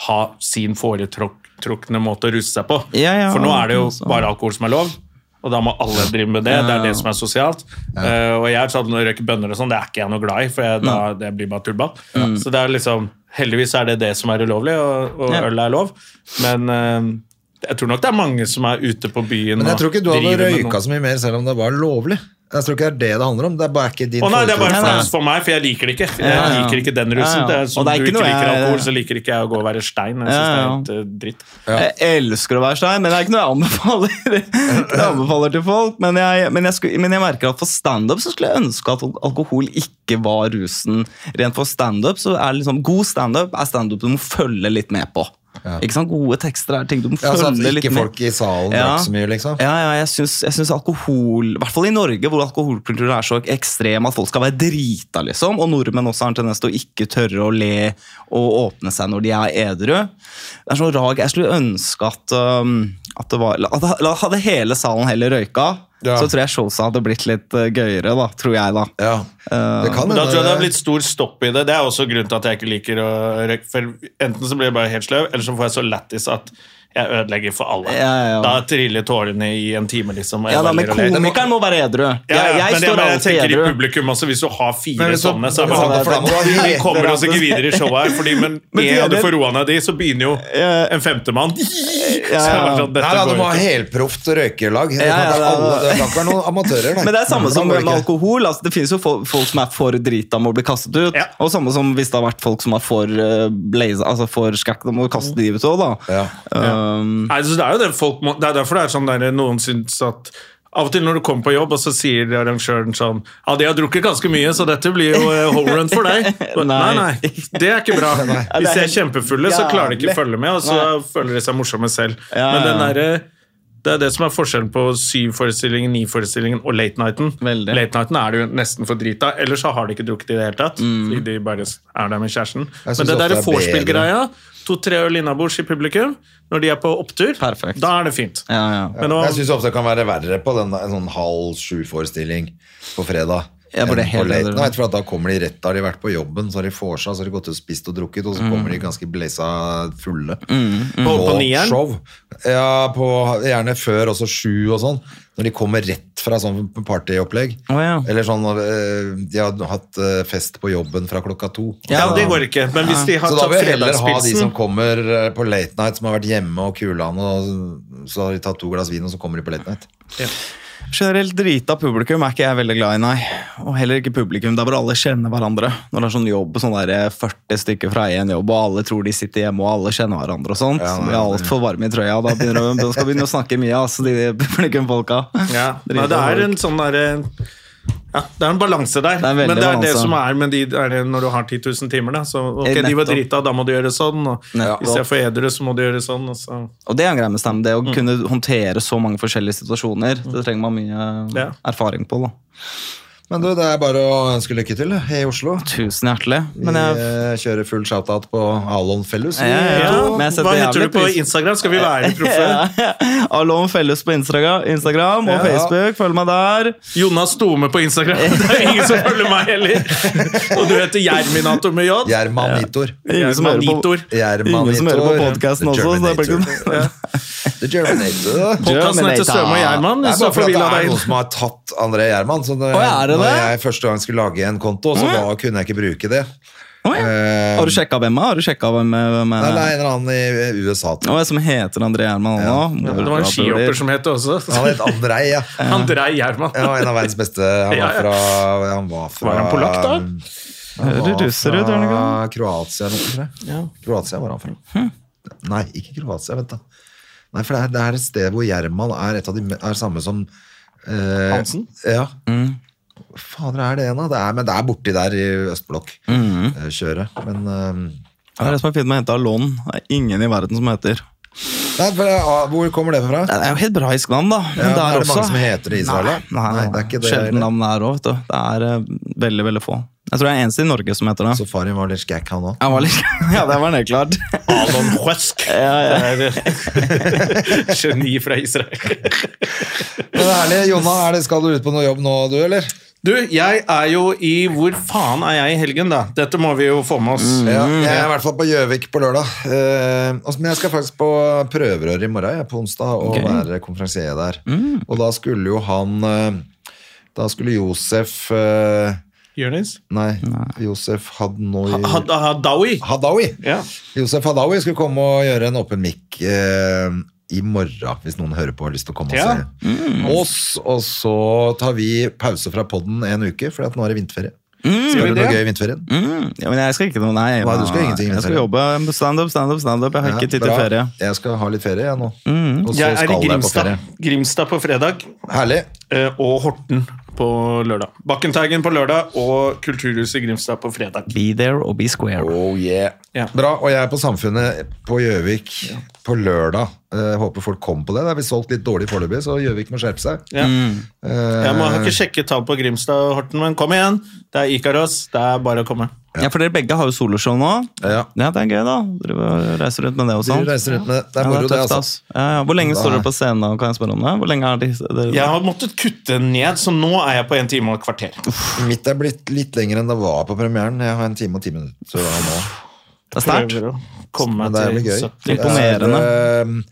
ha sin foretrukne måte å russe seg på. Ja, ja, For nå er det jo så- bare alkohol som er lov. Og da må alle drive med det. Det er det som er sosialt. Uh, og jeg er sånn, røyker bønner og sånn, det er ikke jeg noe glad i, for jeg, da, det blir bare tullball. Så det er liksom, heldigvis er det det som er ulovlig, og, og øl er lov. Men uh, jeg tror nok det er mange som er ute på byen Men jeg tror ikke du hadde røyka så mye mer selv om det var lovlig. Jeg tror ikke det er det det handler om. Det er bare ikke din oh, nei, det er bare flaus for meg, for jeg liker det ikke. Jeg Ja, ja. liker ikke den rusen. Ja, ja. Det er som det er du ikke ikke liker jeg- alkohol, så liker ikke jeg å gå og være stein. Jeg synes Ja, ja. det er helt eh, dritt. Jeg elsker å være stein, men det er ikke noe jeg anbefaler, jeg anbefaler til folk. Men jeg, men, jeg skulle, men jeg merker at for standup så skulle jeg ønske at alkohol ikke var rusen. Rent for standup så er det liksom God standup er standup du må følge litt med på. Ikke sant? Gode tekster er ting du må Ja, at følge litt ikke folk i salen Ja. så mye, liksom. Ja, ja, jeg syns, alkohol I hvert fall i Norge, hvor alkoholkulturen er så ekstrem at folk skal være drita, liksom. Og nordmenn også har en tendens til å ikke tørre å le og åpne seg når de er edru. Det er sånn rag. Jeg skulle ønske at, um, at det var at la- Hadde hele salen heller røyka, Ja. så tror jeg showsa hadde blitt litt uh, gøyere, da. Tror jeg, da. Ja. Det kan da tror jeg det har blitt stor stopp i det. Det er også grunnen til at jeg ikke liker å røyke. Enten så blir jeg bare helt sløv, eller så får jeg så lættis at jeg ødelegger for alle. Ja, ja, ja. Da triller tårene i en time, liksom. Ja, da, Men komikeren må være edru. Ja, ja, Jeg, jeg det, står men jeg alltid edru. i publikum også, hvis du har fire Men sånne, så er det Ja, sånn for Vi kommer oss ikke videre i showet her, fordi, men er du det- får roa ned de, så begynner jo en femtemann. Så Ja, ja. sånn, Nei, da, du må ha helproft røykelag. Det Ja, kan ja, ikke det kan ikke være noen amatører. Men det er samme som med alkohol. Altså, det finnes jo folk, som er for drita med å bli kastet ut. Ja. Og samme som hvis det har vært folk som er for uh, blaze, altså for skakk, da må du kaste ut òg, da. Ja. Um, Nei, så det er jo det folk må, Det er derfor det er sånn der noen syns at av og til når du kommer på jobb, og så sier arrangøren sånn Ja, de har drukket ganske mye, så dette blir jo eh, home run for deg. Nei, nei. Det er ikke bra. Hvis de er kjempefulle, så klarer de ikke å følge med, og så føler de seg morsomme selv. Men den derre det er det som er forskjellen på syv-forestillingen, ni-forestillingen og late nighten. Veldig. Late nighten er det jo nesten for drita, ellers så har de ikke drukket i det hele tatt. Fordi de bare er der med kjæresten. Men det derre er vorspiel-greia, to-tre øl innabords i publikum, når de er på opptur, Perfekt. da er det fint. ja, ja. Men nå, Jeg syns ofte det kan være verre på den, en sånn halv sju-forestilling på fredag. Ja, enn på late night, for Da kommer de rett, da har de vært på jobben, så har de vorsa, så har de gått og spist og drukket, og så Mm. kommer de ganske blaza fulle. på, på nieren. Ja, på, gjerne før også sju og sånn. Når de kommer rett fra sånn partyopplegg. Oh, ja. Eller sånn eh, De har hatt eh, fest på jobben fra klokka to. Ja, det går ikke. Men hvis de har så da vil jeg heller ha de som kommer eh, på late night, som har vært hjemme og kulan, og så har de tatt to glass vin, og så kommer de på late night. Generelt drita publikum er ikke jeg veldig glad i, nei. Og heller ikke publikum der hvor alle kjenner hverandre. Når det er sånn jobb, sånn der 40 stykker fra én jobb, og alle tror de sitter hjemme, og alle kjenner hverandre og sånt. Ja, nei, Vi er altfor varme i trøya. Da, begynner, de- de skal begynne å snakke mye, altså, de publikumfolka. ja. Nei, det er en sånn derre ja, det er en balanse der. Det er men det er det som er med de er det når du har 10 000 timer. Da. Så ok, de var drita, da må du gjøre sånn. Og ja, hvis jeg får edru, så må du gjøre sånn. Og så. Og det er en greie med stemme. det å kunne håndtere så mange forskjellige situasjoner. Det trenger man mye Ja. erfaring på. da. Men du, det er bare å ønske lykke til i Oslo. Tusen hjertelig. Men jeg, Vi kjører full shout-out på Alon Fellus. Ja, ja, Ja, hva heter du på Instagram? Skal vi være proffe? Alon Fellus på Instagram, Instagram og Ja. Facebook. Følg meg der. Jonas Stome på Instagram. Det er ingen som følger meg heller. Og du heter Jerminator med J. Gjermanitor. Ingen som hører på, podcasten også. Så det blir ikke... The Germanator. Podkasten heter Støme og Gjerman. Det er bare fordi det er noen som har tatt André Gjerman. Så det, Å, ja, er det når jeg første gang skulle lage en konto, så da kunne jeg ikke bruke det. Ja. Eh, Har du sjekka hvem? er? Har du sjekka hvem, er? Nei, det er en eller annen i USA. tror som heter André Gjerman Ja. Ja, Det var en skihopper som het det også. Han het Andrej, ja. Andrei Gjerman. ja. En av verdens beste. Han var fra, han var fra Var han polakk, da? Han var russer fra Kroatia tror jeg. Kroatia var han fra. Nei, ikke Kroatia, vent da. Nei, for det er, det er et sted hvor Gjerman er et av de er samme som uh, Hansen? Ja. Fader, er det en av? Det er, men det er borti der i østblokk. eh, Kjøret. Men eh, Det er det som er fint med å hente Alon. Det er ingen i verden som heter nei, for, ah, Hvor kommer det fra? Det er jo hebraisk navn, da. Men Ja, det er er det mange som heter det i Israel, da? Nei, nei, Nei, det er ikke det Sjelden navn det er òg, vet du. Det er uh, veldig, veldig få. Jeg tror det er eneste i Norge som heter det. Safarien var litt skækk, han òg. Ja, det var helt klart. Alon Huesk. Ja, ja. Geni fra Israel. Men det er herlig. Jonna, er det, skal du ut på noe jobb nå, du, eller? Du, jeg er jo i Hvor faen er jeg i helgen, da? Dette må vi jo få med oss. Ja, jeg er i hvert fall på Gjøvik på lørdag. Eh, altså, men jeg skal faktisk på prøverør i morgen, jeg, på onsdag, og okay. være konferansier der. Og da skulle jo han eh, Da skulle Josef eh, Jonis? Nei, Josef Hadnoi Hadawi. Hadawi! Ja. Josef Hadawi skulle komme og gjøre en åpen mic. Eh, i morgen, hvis noen hører på og har lyst til å komme og se mm. oss. Og så tar vi pause fra podden en uke, for nå er det vinterferie. Skal du noe gøy i vinterferien? Mm, ja, men jeg skal ikke noe, nei. Nei, du skal ingenting i Jeg skal jobbe standup, standup, standup. Jeg har ikke tid til ferie. Jeg skal ha litt ferie, jeg nå. Og så Jeg er skal jeg på ferie. Grimstad på fredag. Herlig. Eh, Og Horten på lørdag. Bakkenteigen på lørdag og Kulturhuset i Grimstad på fredag. Be there or be square. Oh yeah. Ja. Bra. Og jeg er på Samfunnet på Gjøvik på lørdag. Eh, håper folk kommer på det. Det er vi solgt litt dårlig foreløpig, så Gjøvik må skjerpe seg. Ja. Uh, Jeg må, ikke sjekke tall på Grimstad og Horten, men kom igjen! Det er Ikaros. Det er bare å komme. Ja, for dere begge har jo soloshow nå. ja. Ja, det er gøy, da. Dere reiser rundt med det og De sånn. reiser rundt med Det Det er Ja, det, er tøft, altså. ass. Ja, ja. Hvor lenge Da- står dere på scenen, da, kan jeg spørre om det? Hvor lenge er de, dere Jeg har måttet kutte ned, så nå er jeg på en time og et kvarter. Mitt er blitt litt lenger enn det var på premieren. Jeg har en time og ti minutter nå. Det er sterkt. Komme Men meg det er til jævlig gøy. 70. Imponerende.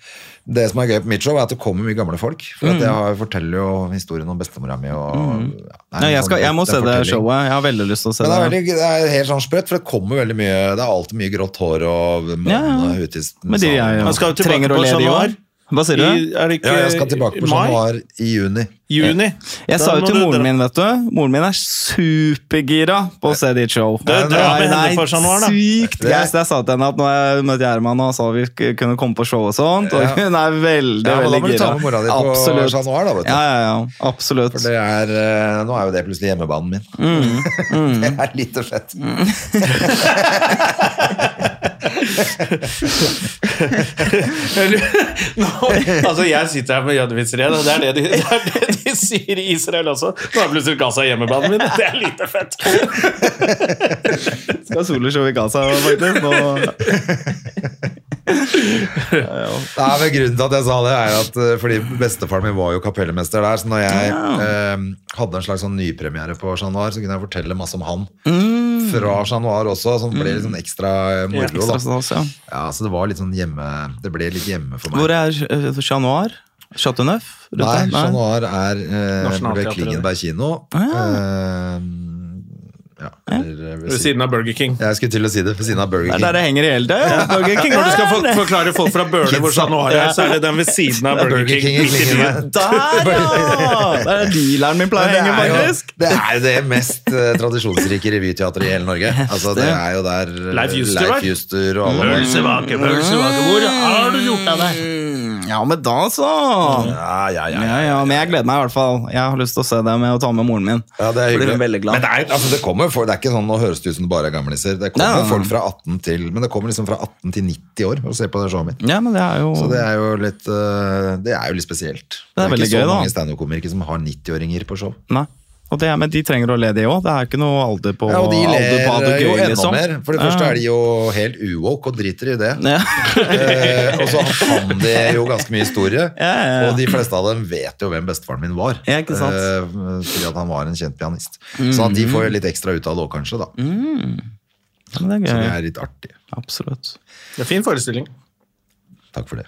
Det, som er gøy på mitt show, er at det kommer mye gamle folk. For Mm. jeg har, forteller jo historien om bestemora mi. Og, mm. Ja, en jeg, skal, sånn- jeg må se det showet. Jeg har veldig lyst til å se det er, veldig, det er helt sånn sprøtt, for det kommer veldig mye Det er alltid mye grått hår og mann Ja, ja. i Men de skal tilbake trenger å le, de januar. Hva sier du? I, er det ikke Ja, jeg skal tilbake på januar i juni. Juni. Jeg Da sa jo til moren min, vet du Moren min er supergira på å se ditt show. Det, det, det, januar, da. Sykt Det- gøy. Så jeg sa til henne at når jeg møtte Gjerman og sa vi kunne komme på show og sånt, og hun er veldig, Ja, gira da må du ta med mora di på Absolutt. januar, da, vet du. Ja, ja, ja. Absolutt. For det er, eh, nå er jo det plutselig hjemmebanen min. Mm, det er litt og fett. Nå, altså Jeg sitter her med jødevitsere, og det er det, de, det er det de sier i Israel også. Nå er plutselig Gaza hjemmebanen min. Det er lite fett. Skal soloshow i Gaza, faktisk. Nå. Nei, men Grunnen til at jeg sa det, er at eh, fordi bestefaren min var jo kapellmester der. Så når jeg eh, hadde en slags sånn nypremiere på Chat Noir, så kunne jeg fortelle masse om han. Fra Chat Noir også, som ble litt sånn ekstra moro. moro. Ekstra stas, ja. Ja, så det var litt sånn hjemme Det ble litt hjemme for meg. Hvor er Chat Noir? Chateau Neuf? Nei? Chat Noir er eh, ved Klingenberg kino. Eh, ja, eller ved siden av Burger King. Jeg skulle til å si det, ved siden av Burger King. Det er der det henger i hele tida. Burger King. Når du skal for, forklare folk fra Bøhler hvor Chat Noir er, så er det den ved siden av Burger Burger King King. Der, ja! Der er dealeren min pleier å det henge, er, jo, faktisk. det er jo det mest eh, tradisjonsrike revyteatret i hele Norge. Altså, det er jo der eh, Leif Juster. Leif Juster og alle Mølsevake, Mølsevake, hvor har du gjort av deg? Ja, men da så. Ja, ja, ja. Ja, ja, men jeg gleder meg i hvert fall. Jeg har lyst til å se det med å ta med moren min. Ja, det er hyggelig. veldig glad. Men det er, altså, det kommer for, det er ikke sånn, nå høres det ut som det bare er gamliser. Det kommer Nei, folk fra 18 til Men det kommer liksom fra 18 til 90 år og ser på det showet mitt. Ja, men det er jo Så det er jo litt, uh, det er jo litt spesielt. Det er, veldig ikke så gøy, mange standup-komikere som har 90-åringer på show. Nei. Og det, men de trenger å le, de òg. Det er ikke noe alder på Ja, og de alder på ler alder jo gøy, enda liksom. mer. For det første er de jo helt uwoke og driter i det. Ja. Eh, og så kan de jo ganske mye historie. Ja, ja, ja. Og de fleste av dem vet jo hvem bestefaren min var. Ja, ikke sant? Eh, fordi at han var en kjent pianist. Så at de får jo litt ekstra ut av det òg, kanskje. da Ja, men det Så er det gøy. er litt artig. Absolutt. Det er fin forestilling. Takk for det.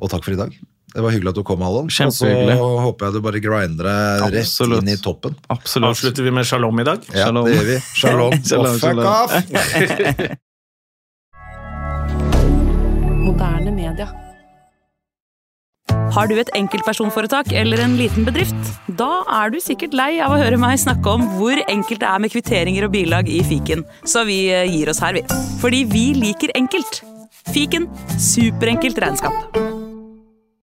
Og takk for i dag. Det var hyggelig at du kom, Alon. Og så håper jeg du bare grinder deg rett Absolutt. inn i toppen. Absolutt. Avslutter vi med shalom i dag? Ja, Shalom. det gjør vi. Shalom. Shalom, og fuck off! Moderne media. Har du et enkeltpersonforetak eller en liten bedrift? Da er du sikkert lei av å høre meg snakke om hvor enkelt det er med kvitteringer og bilag i fiken, så vi eh, gir oss her, vi. Fordi vi liker enkelt. Fiken superenkelt regnskap.